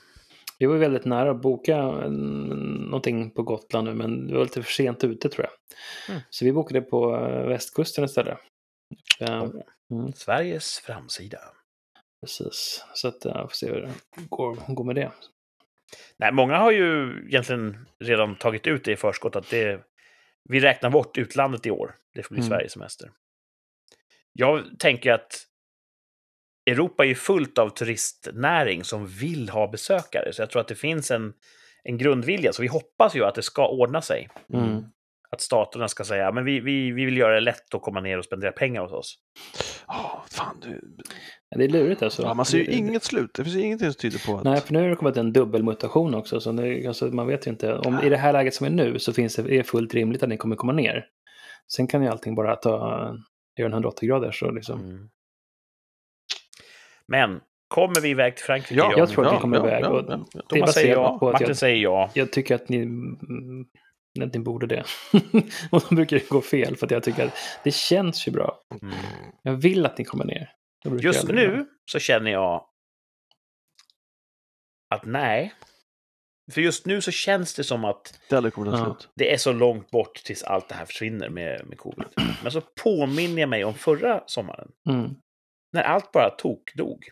Speaker 2: Vi var väldigt nära att boka någonting på Gotland nu, men vi var lite för sent ute tror jag.
Speaker 1: Mm.
Speaker 2: Så vi bokade på eh, västkusten istället. Ja, mm.
Speaker 1: Sveriges framsida.
Speaker 2: precis. Så att jag får se hur det går, går med det.
Speaker 1: Nej, många har ju egentligen redan tagit ut det i förskott att det, vi räknar bort utlandet i år. Det får bli
Speaker 2: Mm.
Speaker 1: Sveriges semester. Jag tänker att Europa är ju fullt av turistnäring som vill ha besökare, så jag tror att det finns en, en grundvilja. Så vi hoppas ju att det ska ordna sig.
Speaker 2: Mm.
Speaker 1: Att staterna ska säga men vi, vi, vi vill göra det lätt att komma ner och spendera pengar hos oss.
Speaker 3: Oh, fan, du.
Speaker 2: Det är lurigt alltså.
Speaker 3: Ja, man ser ju
Speaker 2: Det-
Speaker 3: inget slut. Det finns ingenting som tyder på att...
Speaker 2: Nej, för nu har det kommit en dubbelmutation också. Så det, alltså, man vet ju inte. Om i det här läget som är nu så finns det, är det fullt rimligt att ni kommer komma ner. Sen kan ju allting bara ta, göra en 180 grader. Så liksom.
Speaker 1: Mm. Men kommer vi iväg till Frankrike?
Speaker 3: Ja,
Speaker 2: jag tror att vi kommer
Speaker 3: ja,
Speaker 2: iväg.
Speaker 3: ja, ja, ja.
Speaker 1: Thomas säger ja,
Speaker 2: på att
Speaker 1: Martin
Speaker 2: jag,
Speaker 1: säger ja.
Speaker 2: jag tycker att ni, mm, att ni borde det. [laughs] och då brukar det gå fel för att jag tycker att det känns ju bra.
Speaker 1: Mm.
Speaker 2: Jag vill att ni kommer ner.
Speaker 1: Just
Speaker 2: bra.
Speaker 1: nu så känner jag att nej. För just nu så känns det som att
Speaker 2: Ja.
Speaker 1: det är så långt bort tills allt det här försvinner med, med covid. Men så påminner jag mig om förra sommaren.
Speaker 2: Mm.
Speaker 1: När allt bara tokdog.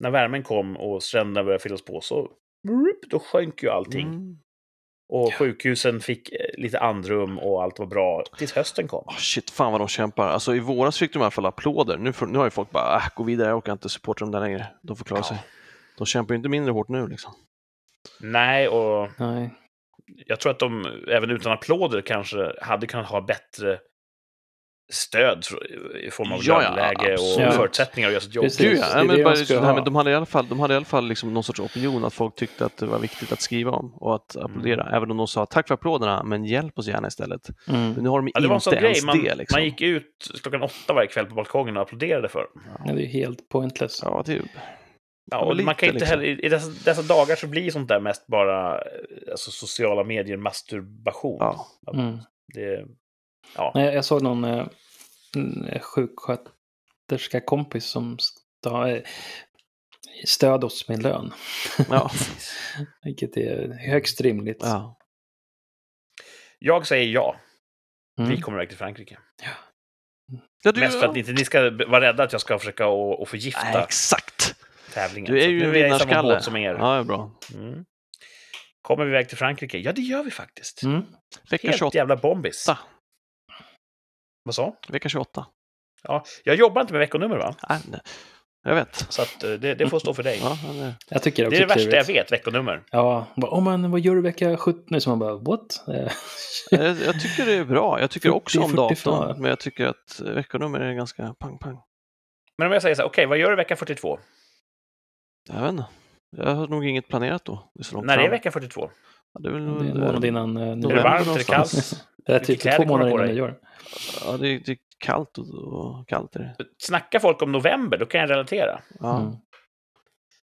Speaker 1: När värmen kom och stränderna började fyllas på så då sjönk ju allting.
Speaker 3: Mm.
Speaker 1: Och sjukhusen fick eh, lite andrum och allt var bra tills hösten kom.
Speaker 3: Oh, shit, fan vad de kämpar. Alltså i våras fick de i alla fall applåder. Nu, får, nu har ju folk bara, äh, gå vidare, jag orkar inte supporta dem där längre. De får klara
Speaker 1: Ja.
Speaker 3: sig. De kämpar ju inte mindre hårt nu liksom.
Speaker 1: Nej, och
Speaker 2: Nej.
Speaker 1: jag tror att de även utan applåder kanske hade kunnat ha bättre stöd i form av
Speaker 3: Ja, ja,
Speaker 1: löneläge och
Speaker 3: absolut.
Speaker 1: förutsättningar att göra sitt jobb.
Speaker 2: Precis.
Speaker 3: Ja, ja men bara,
Speaker 2: ha.
Speaker 3: men de hade i alla fall, de hade i alla fall liksom någon sorts opinion, att folk tyckte att det var viktigt att skriva om och att applådera.
Speaker 1: Mm.
Speaker 3: Även om de sa tack för applåderna, men hjälp oss gärna istället. Men
Speaker 2: Mm.
Speaker 3: nu har de
Speaker 1: Ja, det var en
Speaker 3: inte
Speaker 1: grej.
Speaker 3: ens
Speaker 1: Man,
Speaker 3: det. Liksom.
Speaker 1: man gick ut klockan åtta varje kväll på balkongen och applåderade för.
Speaker 2: Ja, det är helt pointless.
Speaker 3: Ja, typ.
Speaker 1: Ja, och
Speaker 3: men
Speaker 1: man kan
Speaker 3: lite,
Speaker 1: inte
Speaker 3: liksom.
Speaker 1: heller, I dessa, dessa dagar så blir sånt där mest bara eh, alltså, sociala medier masturbation.
Speaker 3: Ja.
Speaker 2: Mm.
Speaker 1: Det, ja.
Speaker 2: Nej, jag såg någon eh, sjuksköterska kompis som sta, eh, stöd oss med lön.
Speaker 3: Ja. [laughs]
Speaker 2: Vilket är högst rimligt.
Speaker 3: ja.
Speaker 1: Jag säger ja.
Speaker 2: Mm.
Speaker 1: Vi kommer iväg till Frankrike.
Speaker 3: ja du,
Speaker 1: Mest för att inte ni ska vara rädda att jag ska försöka att att förgifta
Speaker 3: Nej, exakt!
Speaker 1: tävlingen.
Speaker 3: Du är ju en vinnarskalle.
Speaker 1: som er.
Speaker 3: Ja, det är bra.
Speaker 1: Mm. Kommer vi iväg till Frankrike? Ja, det gör vi faktiskt.
Speaker 2: Mm.
Speaker 3: Vecka
Speaker 1: Helt
Speaker 3: 28.
Speaker 1: jävla bombis. Vad sa?
Speaker 3: Vecka 28.
Speaker 1: Ja, jag jobbar inte med veckonummer, va?
Speaker 3: Nej, nej. Jag vet.
Speaker 1: Så att, eh, det, det får stå för dig.
Speaker 3: Ja, det-
Speaker 2: Jag tycker
Speaker 1: Det
Speaker 2: också
Speaker 1: är det värsta jag vet, veckonummer.
Speaker 2: Ja, bara, oh, men vad gör du vecka 17? Så man bara, what? [laughs]
Speaker 3: Jag, jag tycker det är bra. Jag tycker
Speaker 2: 40,
Speaker 3: också om
Speaker 2: 45.
Speaker 3: datorn, men jag tycker att veckonummer är ganska pang-pang.
Speaker 1: Men om jag säger så här, okej, vad gör du vecka 42?
Speaker 3: Jag vet inte. Jag har nog inget planerat då. Det är så långt
Speaker 1: När
Speaker 3: fram.
Speaker 1: är vecka 42?
Speaker 3: Ja, det är väl
Speaker 2: det är en månad innan eh,
Speaker 1: Är det varmt? Är det kallt? [laughs]
Speaker 2: Det är typ två månader innan nyår.
Speaker 3: Ja, det är, det är kallt och, och kallt är det.
Speaker 1: Snackar folk om november, då kan jag relatera.
Speaker 3: Ja.
Speaker 2: Mm.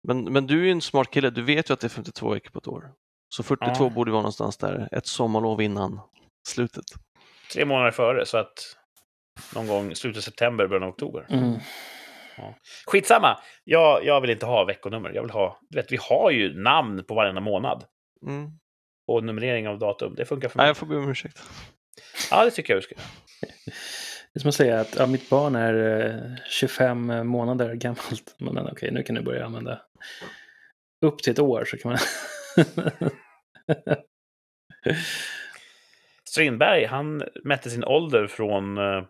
Speaker 3: Men, men du är ju en smart kille. Du vet ju att det är 52 veckor på ett år. Så 42
Speaker 1: Ja.
Speaker 3: borde vara någonstans där. Ett sommarlov innan slutet.
Speaker 1: Tre månader före, så att någon gång slutet av september, början av oktober.
Speaker 2: Mm.
Speaker 1: Skitsamma! Jag, jag vill inte ha veckonummer. Jag vill ha... Du vet, vi har ju namn på varenda månad.
Speaker 3: Mm.
Speaker 1: Och numrering av datum. Det funkar för
Speaker 3: Nej,
Speaker 1: mig.
Speaker 3: jag får be om ursäkt.
Speaker 1: Ja, det tycker jag du ska.
Speaker 2: Det är som att säga att ja, mitt barn är eh, 25 månader gammalt. [laughs] Men, okej, nu kan du börja använda upp till ett år så kan man... [laughs]
Speaker 1: Strindberg, han mätte sin ålder från eh,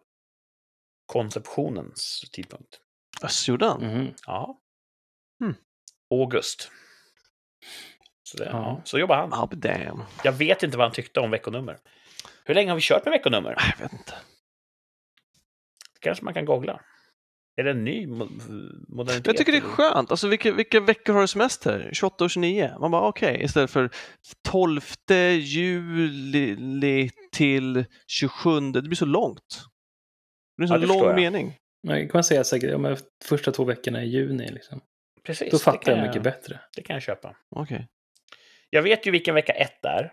Speaker 1: konceptionens tidpunkt.
Speaker 3: Öss, gjorde han?
Speaker 2: Mhm.
Speaker 1: Ja.
Speaker 3: Hmm.
Speaker 1: August. Så, det, ja.
Speaker 2: Ja.
Speaker 1: så jobbar han.
Speaker 3: Be damn.
Speaker 1: Jag vet inte vad han tyckte om veckonummer. Hur länge har vi kört med veckonummer?
Speaker 3: Jag vet inte.
Speaker 1: kanske man kan googla. Är det en ny mo- modernitet?
Speaker 3: Jag tycker det är skönt. Alltså, vilka, vilka veckor har du semester? 28 och 29? Man bara okej, istället för 12 juli till 27. Det blir så långt. Det blir en
Speaker 1: Ja,
Speaker 3: så
Speaker 1: det förstår
Speaker 3: lång
Speaker 1: jag.
Speaker 3: mening.
Speaker 2: Men kan man säga säkert, ja, men första två veckorna i juni liksom.
Speaker 1: Precis,
Speaker 2: Då fattar jag mycket bättre.
Speaker 1: Det kan jag köpa.
Speaker 3: Okej.
Speaker 1: Jag vet ju vilken vecka 1 är.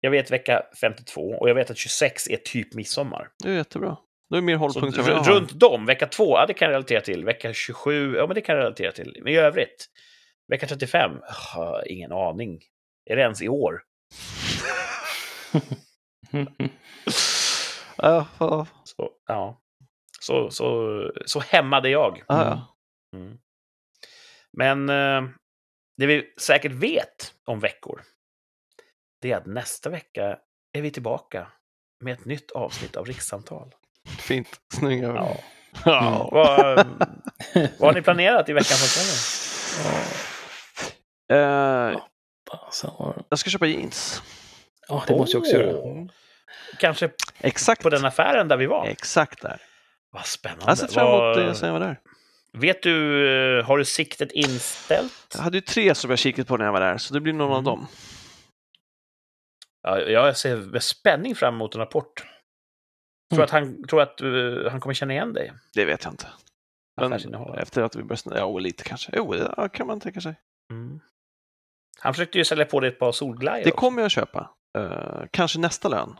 Speaker 1: Jag vet vecka 52 och jag vet att 26 är typ midsommar.
Speaker 3: Det är jättebra. Då är mer
Speaker 1: Så
Speaker 3: hållpunkter jag har.
Speaker 1: runt dem, vecka 2, ja det kan jag relatera till. Vecka 27, ja men det kan jag relatera till. Men i övrigt, vecka 35, ah, ingen aning. Är det ens i år? [laughs] Så, ja. Så, så, så hämmade jag.
Speaker 3: ja, ja.
Speaker 1: Mm. Men eh, det vi säkert vet om veckor, det är att nästa vecka är vi tillbaka med ett nytt avsnitt av Rikssamtal.
Speaker 3: Fint. Snygga ord.
Speaker 1: Ja.
Speaker 3: Ja.
Speaker 1: Vad, vad har ni planerat i veckan som kommer?
Speaker 2: Så,
Speaker 3: jag ska köpa jeans.
Speaker 2: ja, det måste jag också göra.
Speaker 1: Kanske
Speaker 3: Exakt.
Speaker 1: på den affären där vi var.
Speaker 3: Exakt där.
Speaker 1: Vad spännande.
Speaker 3: Jag sett fram emot
Speaker 1: Vad-
Speaker 3: det sen jag var där.
Speaker 1: Vet du, eh, har du siktet inställt?
Speaker 3: Jag hade ju tre som jag kikat på när jag var där, så det blir någon
Speaker 1: Mm.
Speaker 3: av dem.
Speaker 1: Ja, jag ser med spänning fram emot en rapport. Tror
Speaker 2: Mm.
Speaker 1: att han, tror att eh, han kommer känna igen dig?
Speaker 3: Det vet jag inte. Men efter att vi började ja lite kanske. Jo, ja, kan man tänka sig.
Speaker 1: Mm. Han försökte ju sälja på dig ett par solglajjor
Speaker 3: Det kommer jag köpa. Eh, kanske nästa lön.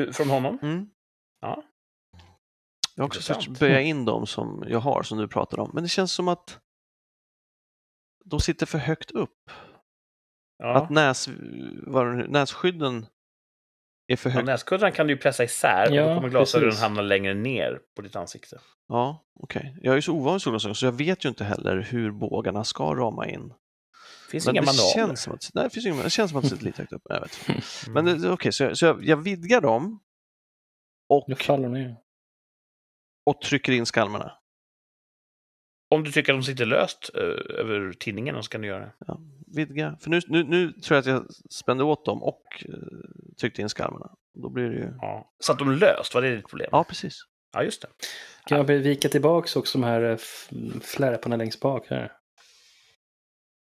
Speaker 1: Uh, Från honom?
Speaker 3: Mm.
Speaker 1: Ja.
Speaker 3: Jag har också försökt böja in dem som jag har, som du pratade om. Men det känns som att de sitter för högt upp.
Speaker 1: Ja.
Speaker 3: Att näs, nu- nässkydden är för
Speaker 1: Ja,
Speaker 3: högt.
Speaker 1: näskuddarna kan du ju pressa isär och
Speaker 2: Ja,
Speaker 1: då kommer glasögonen hamna längre ner på ditt ansikte.
Speaker 3: Ja, okej. Jag är ju så ovan vid solglasögon så jag vet ju inte heller hur bågarna ska rama in.
Speaker 1: Finns
Speaker 3: Men
Speaker 1: inga
Speaker 3: det
Speaker 1: manualer.
Speaker 3: känns, som att, nej, det, finns inga, det känns som att det sitter lite högt upp. Jag vet.
Speaker 1: Mm. [laughs]
Speaker 3: Men okej, så, jag, så jag, jag vidgar dem och, och trycker in skalmarna.
Speaker 1: Om du tycker att de sitter löst eh, över tinningen så kan du göra det.
Speaker 3: Ja, vidga. För nu, nu, nu tror jag att jag spände åt dem och uh, tryckte in skalmarna. Då blir det ju...
Speaker 1: Ja. Så att de löst, var det ditt problem?
Speaker 3: Ja, precis.
Speaker 1: Ja, just det.
Speaker 2: Kan jag vika tillbaka också de här eh, flärparna längst bak här?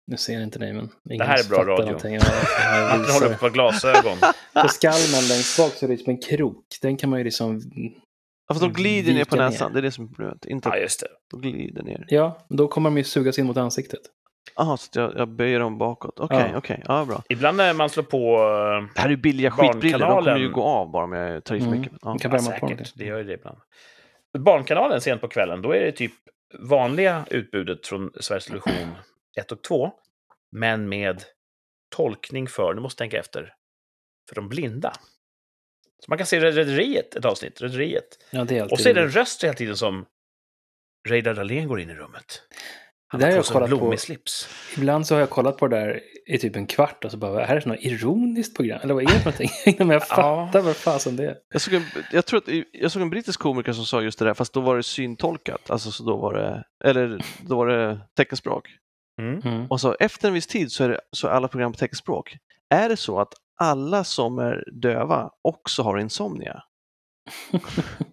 Speaker 2: Nu ser inte ni, men ingen
Speaker 1: här är bra radio.
Speaker 2: någonting. Jag [laughs]
Speaker 1: Martin håller upp ett par glasögon.
Speaker 2: På skalmen längst bak så är det som en krok. Den kan man ju liksom...
Speaker 3: Ja, fast de glider ner på
Speaker 2: Vika ner.
Speaker 3: näsan, det är det som är problemet. Inte
Speaker 1: Ja, just det.
Speaker 3: de glider ner.
Speaker 2: Ja, då kommer de ju sugas in mot ansiktet.
Speaker 3: Jaha, så jag, jag böjer dem bakåt. Okej,
Speaker 2: Ja.
Speaker 3: okej. Ja, bra.
Speaker 1: Ibland när man slår på... eh,
Speaker 3: Det här är ju billiga skitbrillor, de kommer ju gå av bara om jag tar i för
Speaker 2: Mm.
Speaker 3: mycket. Ja.
Speaker 2: Kan
Speaker 1: Ja, säkert. Det gör ju det ibland. Barnkanalen sent på kvällen, då är det typ vanliga utbudet från Sveriges Television [clears throat] 1 och 2, men med tolkning för, nu måste jag tänka efter, för de blinda. Så man kan se Rederiet, ett avsnitt, Rederiet.
Speaker 2: Ja, det är alltid
Speaker 1: Och så är det en röst hela tiden som Reidar Dahlén går in i rummet. Han
Speaker 2: Det där
Speaker 1: har
Speaker 2: jag kollat på.
Speaker 1: blommig slips.
Speaker 2: Ibland så har jag kollat på det där i typ en kvart och så bara, är det här något ironiskt program? Eller vad är det för någonting? Men [laughs] jag fattar vad fasen det är.
Speaker 3: Jag, såg en, jag tror att jag såg en brittisk komiker som sa just det där, fast då var det syntolkat. Alltså, så då var det, eller då var det teckenspråk.
Speaker 1: Mm.
Speaker 2: Mm.
Speaker 3: Och så efter en viss tid så är, det, så är alla program på teckenspråk. Är det så att alla som är döva också har insomnia?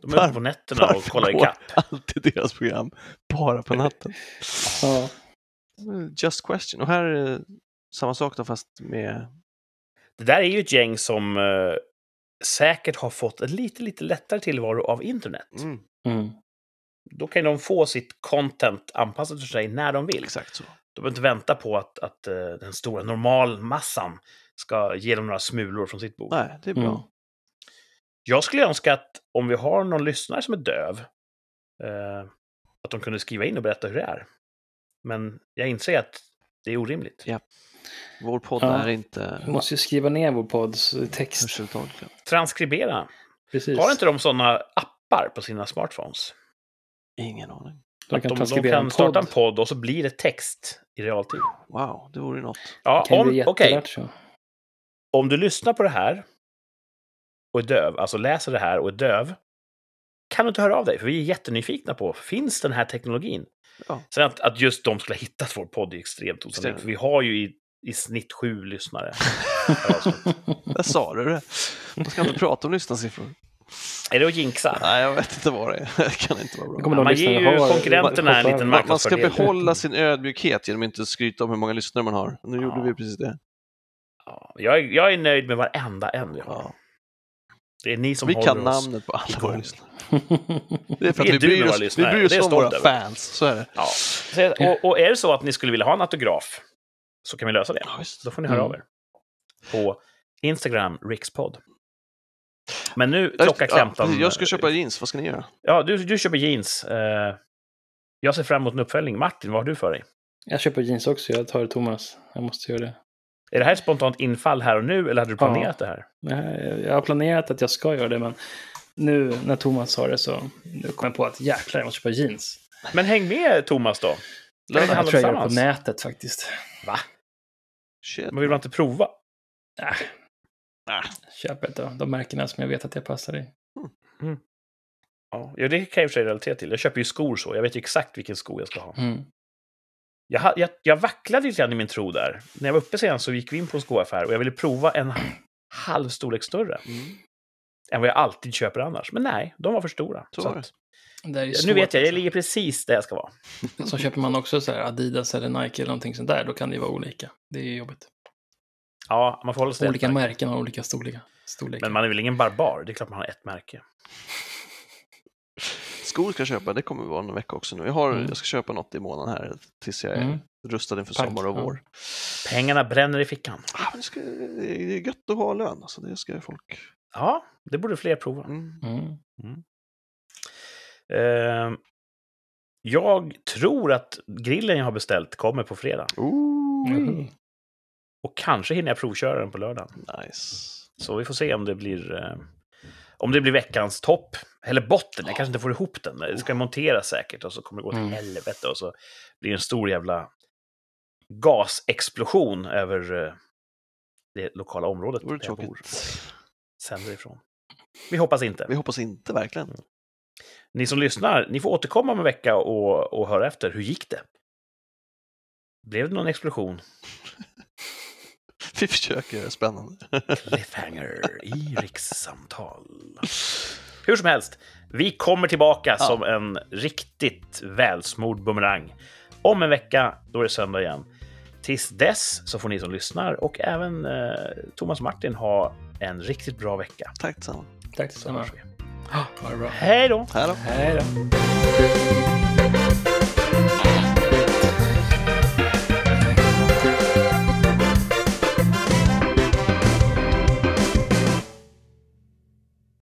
Speaker 1: De är uppe på nätterna och kollar
Speaker 3: går
Speaker 1: ikapp.
Speaker 3: alltid deras program bara på natten?
Speaker 2: Ja.
Speaker 3: Just question. Och här är det samma sak då fast med...
Speaker 1: Det där är ju ett gäng som eh, säkert har fått en lite, lite lättare tillvaro av internet.
Speaker 3: Mm,
Speaker 2: Mm.
Speaker 1: Då kan de få sitt content anpassat för sig när de vill.
Speaker 3: exakt så.
Speaker 1: De behöver inte vänta på att, att eh, den stora normalmassan ska ge dem några smulor från sitt bord.
Speaker 3: Nej, det är bra.
Speaker 2: Mm.
Speaker 1: Jag skulle önska att om vi har någon lyssnare som är döv, eh, att de kunde skriva in och berätta hur det är. Men jag inser att det är orimligt.
Speaker 3: Ja. Vår podd
Speaker 2: Ja.
Speaker 3: är inte
Speaker 2: Vi måste ju skriva ner vår podds text.
Speaker 1: Transkribera.
Speaker 2: Precis.
Speaker 1: Har inte de sådana appar på sina smartphones?
Speaker 3: Ingen aning.
Speaker 2: De
Speaker 1: Att
Speaker 2: kan
Speaker 1: de, de kan starta en
Speaker 2: podd.
Speaker 1: podd och så blir det text i realtid.
Speaker 3: Wow, det vore något.
Speaker 1: Ja,
Speaker 2: Det kan ju
Speaker 1: om,
Speaker 2: bli
Speaker 1: okej.
Speaker 2: så.
Speaker 1: Om du lyssnar på det här och är döv, alltså läser det här och är döv, kan du inte höra av dig? För vi är jättenyfikna på, finns den här teknologin?
Speaker 3: Ja.
Speaker 1: Sen att, att just de skulle ha hittat vår podd är extremt osannolikt, för vi har ju i, i snitt sju lyssnare. [laughs]
Speaker 3: Där sa du det. Man ska inte prata om lyssnarsiffror.
Speaker 1: är det att jinxa?
Speaker 3: Nej, jag vet inte vad det är. Det kan inte vara bra.
Speaker 1: Man ger ju konkurrenterna en liten
Speaker 2: över.
Speaker 3: Man, ska
Speaker 1: marknadsfördel.
Speaker 3: behålla sin ödmjukhet genom att inte skryta om hur många lyssnare man har. Nu gjorde
Speaker 1: Ja.
Speaker 3: vi precis det.
Speaker 1: Ja, jag, är, jag är nöjd med varenda en vi har.
Speaker 3: Ja.
Speaker 1: Det är ni som
Speaker 3: Vi
Speaker 1: håller
Speaker 3: kan
Speaker 1: oss.
Speaker 3: namnet på alla våra lyssnare. Det är för [laughs]
Speaker 1: Vi är
Speaker 3: att
Speaker 1: du
Speaker 3: vi bryr oss, vi
Speaker 1: lyssnare,
Speaker 3: bryr
Speaker 1: och
Speaker 3: oss
Speaker 1: det
Speaker 3: om våra
Speaker 1: över.
Speaker 3: fans. Så är det.
Speaker 1: Ja. Så, och, och är det så att ni skulle vilja ha en autograf så kan vi lösa det.
Speaker 3: Ja.
Speaker 1: Då får ni höra
Speaker 2: Mm.
Speaker 1: av er. På Instagram, Rikspodd. Men nu,
Speaker 3: Ja,
Speaker 1: klockan
Speaker 3: ja. Jag ska köpa jeans, vad ska ni göra?
Speaker 1: Ja, du, du köper jeans. Eh, jag ser fram emot en uppföljning. Martin, vad har du för dig?
Speaker 2: Jag köper jeans också, jag tar Thomas. Jag måste göra det.
Speaker 1: Är det här ett spontant infall här och nu, eller hade du planerat det här?
Speaker 2: Jag jag har planerat att jag ska göra det, men nu när Thomas sa det så nu kom jag på att jäklar, jag måste köpa jeans.
Speaker 1: Men häng med Thomas då. handla
Speaker 2: Jag tror jag gör det på nätet faktiskt.
Speaker 1: Va?
Speaker 3: Shit.
Speaker 1: Men vill man inte prova?
Speaker 2: Äh,
Speaker 3: Nej.
Speaker 2: köp ett av de märkena som jag vet att jag passar i.
Speaker 1: Ja, ja, det kan jag i och för sig relatera till. Jag köper ju skor så. Jag vet ju exakt vilken sko jag ska ha.
Speaker 2: Mm.
Speaker 1: Jag, jag, jag vacklade lite grann i min tro där. När jag var uppe sen så gick vi in på en skoaffär och jag ville prova en halv storlek större
Speaker 3: Mm.
Speaker 1: än vad jag alltid köper annars. Men nej, de var för stora.
Speaker 3: Så
Speaker 1: Så att,
Speaker 2: Det är ju
Speaker 1: nu vet jag, jag ligger precis där jag ska vara. [laughs]
Speaker 2: Så köper man också så här Adidas eller Nike eller någonting sånt där, då kan det ju vara olika. Det är jobbigt.
Speaker 1: Ja, man får hålla sig
Speaker 2: Olika märken har olika storlekar. storlekar.
Speaker 1: Men man är väl ingen barbar? Det är klart man har ett märke.
Speaker 3: Skor ska jag köpa, det kommer vara en vecka också nu. Jag, har,
Speaker 2: Mm.
Speaker 3: jag ska köpa något i månaden här tills jag är
Speaker 2: Mm.
Speaker 3: rustad inför
Speaker 2: Tack,
Speaker 3: sommar och vår.
Speaker 1: Pengarna bränner i fickan.
Speaker 3: Ah, det, ska, det är gött att ha lön, alltså. det ska folk...
Speaker 1: Ja, det borde fler prova.
Speaker 3: Mm.
Speaker 1: Eh, jag tror att grillen jag har beställt kommer på fredag.
Speaker 3: Ooh.
Speaker 1: Och kanske hinner jag provköra den på lördag.
Speaker 3: Nice.
Speaker 1: Så vi får se om det blir, eh, om det blir veckans topp. Eller botten, jag kanske inte får ihop den. Det ska monteras säkert och så kommer det gå till
Speaker 2: Mm.
Speaker 1: helvete. Och så blir det en stor jävla gasexplosion över eh, det lokala området
Speaker 3: Det
Speaker 1: där jag bor. Sänder ifrån. Vi hoppas inte.
Speaker 3: Vi hoppas inte verkligen.
Speaker 1: Ni som lyssnar, ni får återkomma om en vecka och, och höra efter. Hur gick det? Blev det någon explosion? [laughs] [laughs]
Speaker 3: Vi försöker, spännande.
Speaker 1: Cliffhanger i rikssamtal. Hur som helst, vi kommer tillbaka
Speaker 3: Ja.
Speaker 1: som en riktigt välsmord bumerang. Om en vecka, då är det söndag igen. Tills dess så får ni som lyssnar och även eh, Thomas och Martin ha en riktigt bra vecka.
Speaker 3: Tack detsamma.
Speaker 2: Tack
Speaker 1: Så
Speaker 2: detsamma. Ha det bra.
Speaker 1: Hej då!
Speaker 3: Hej då.
Speaker 2: Hej då.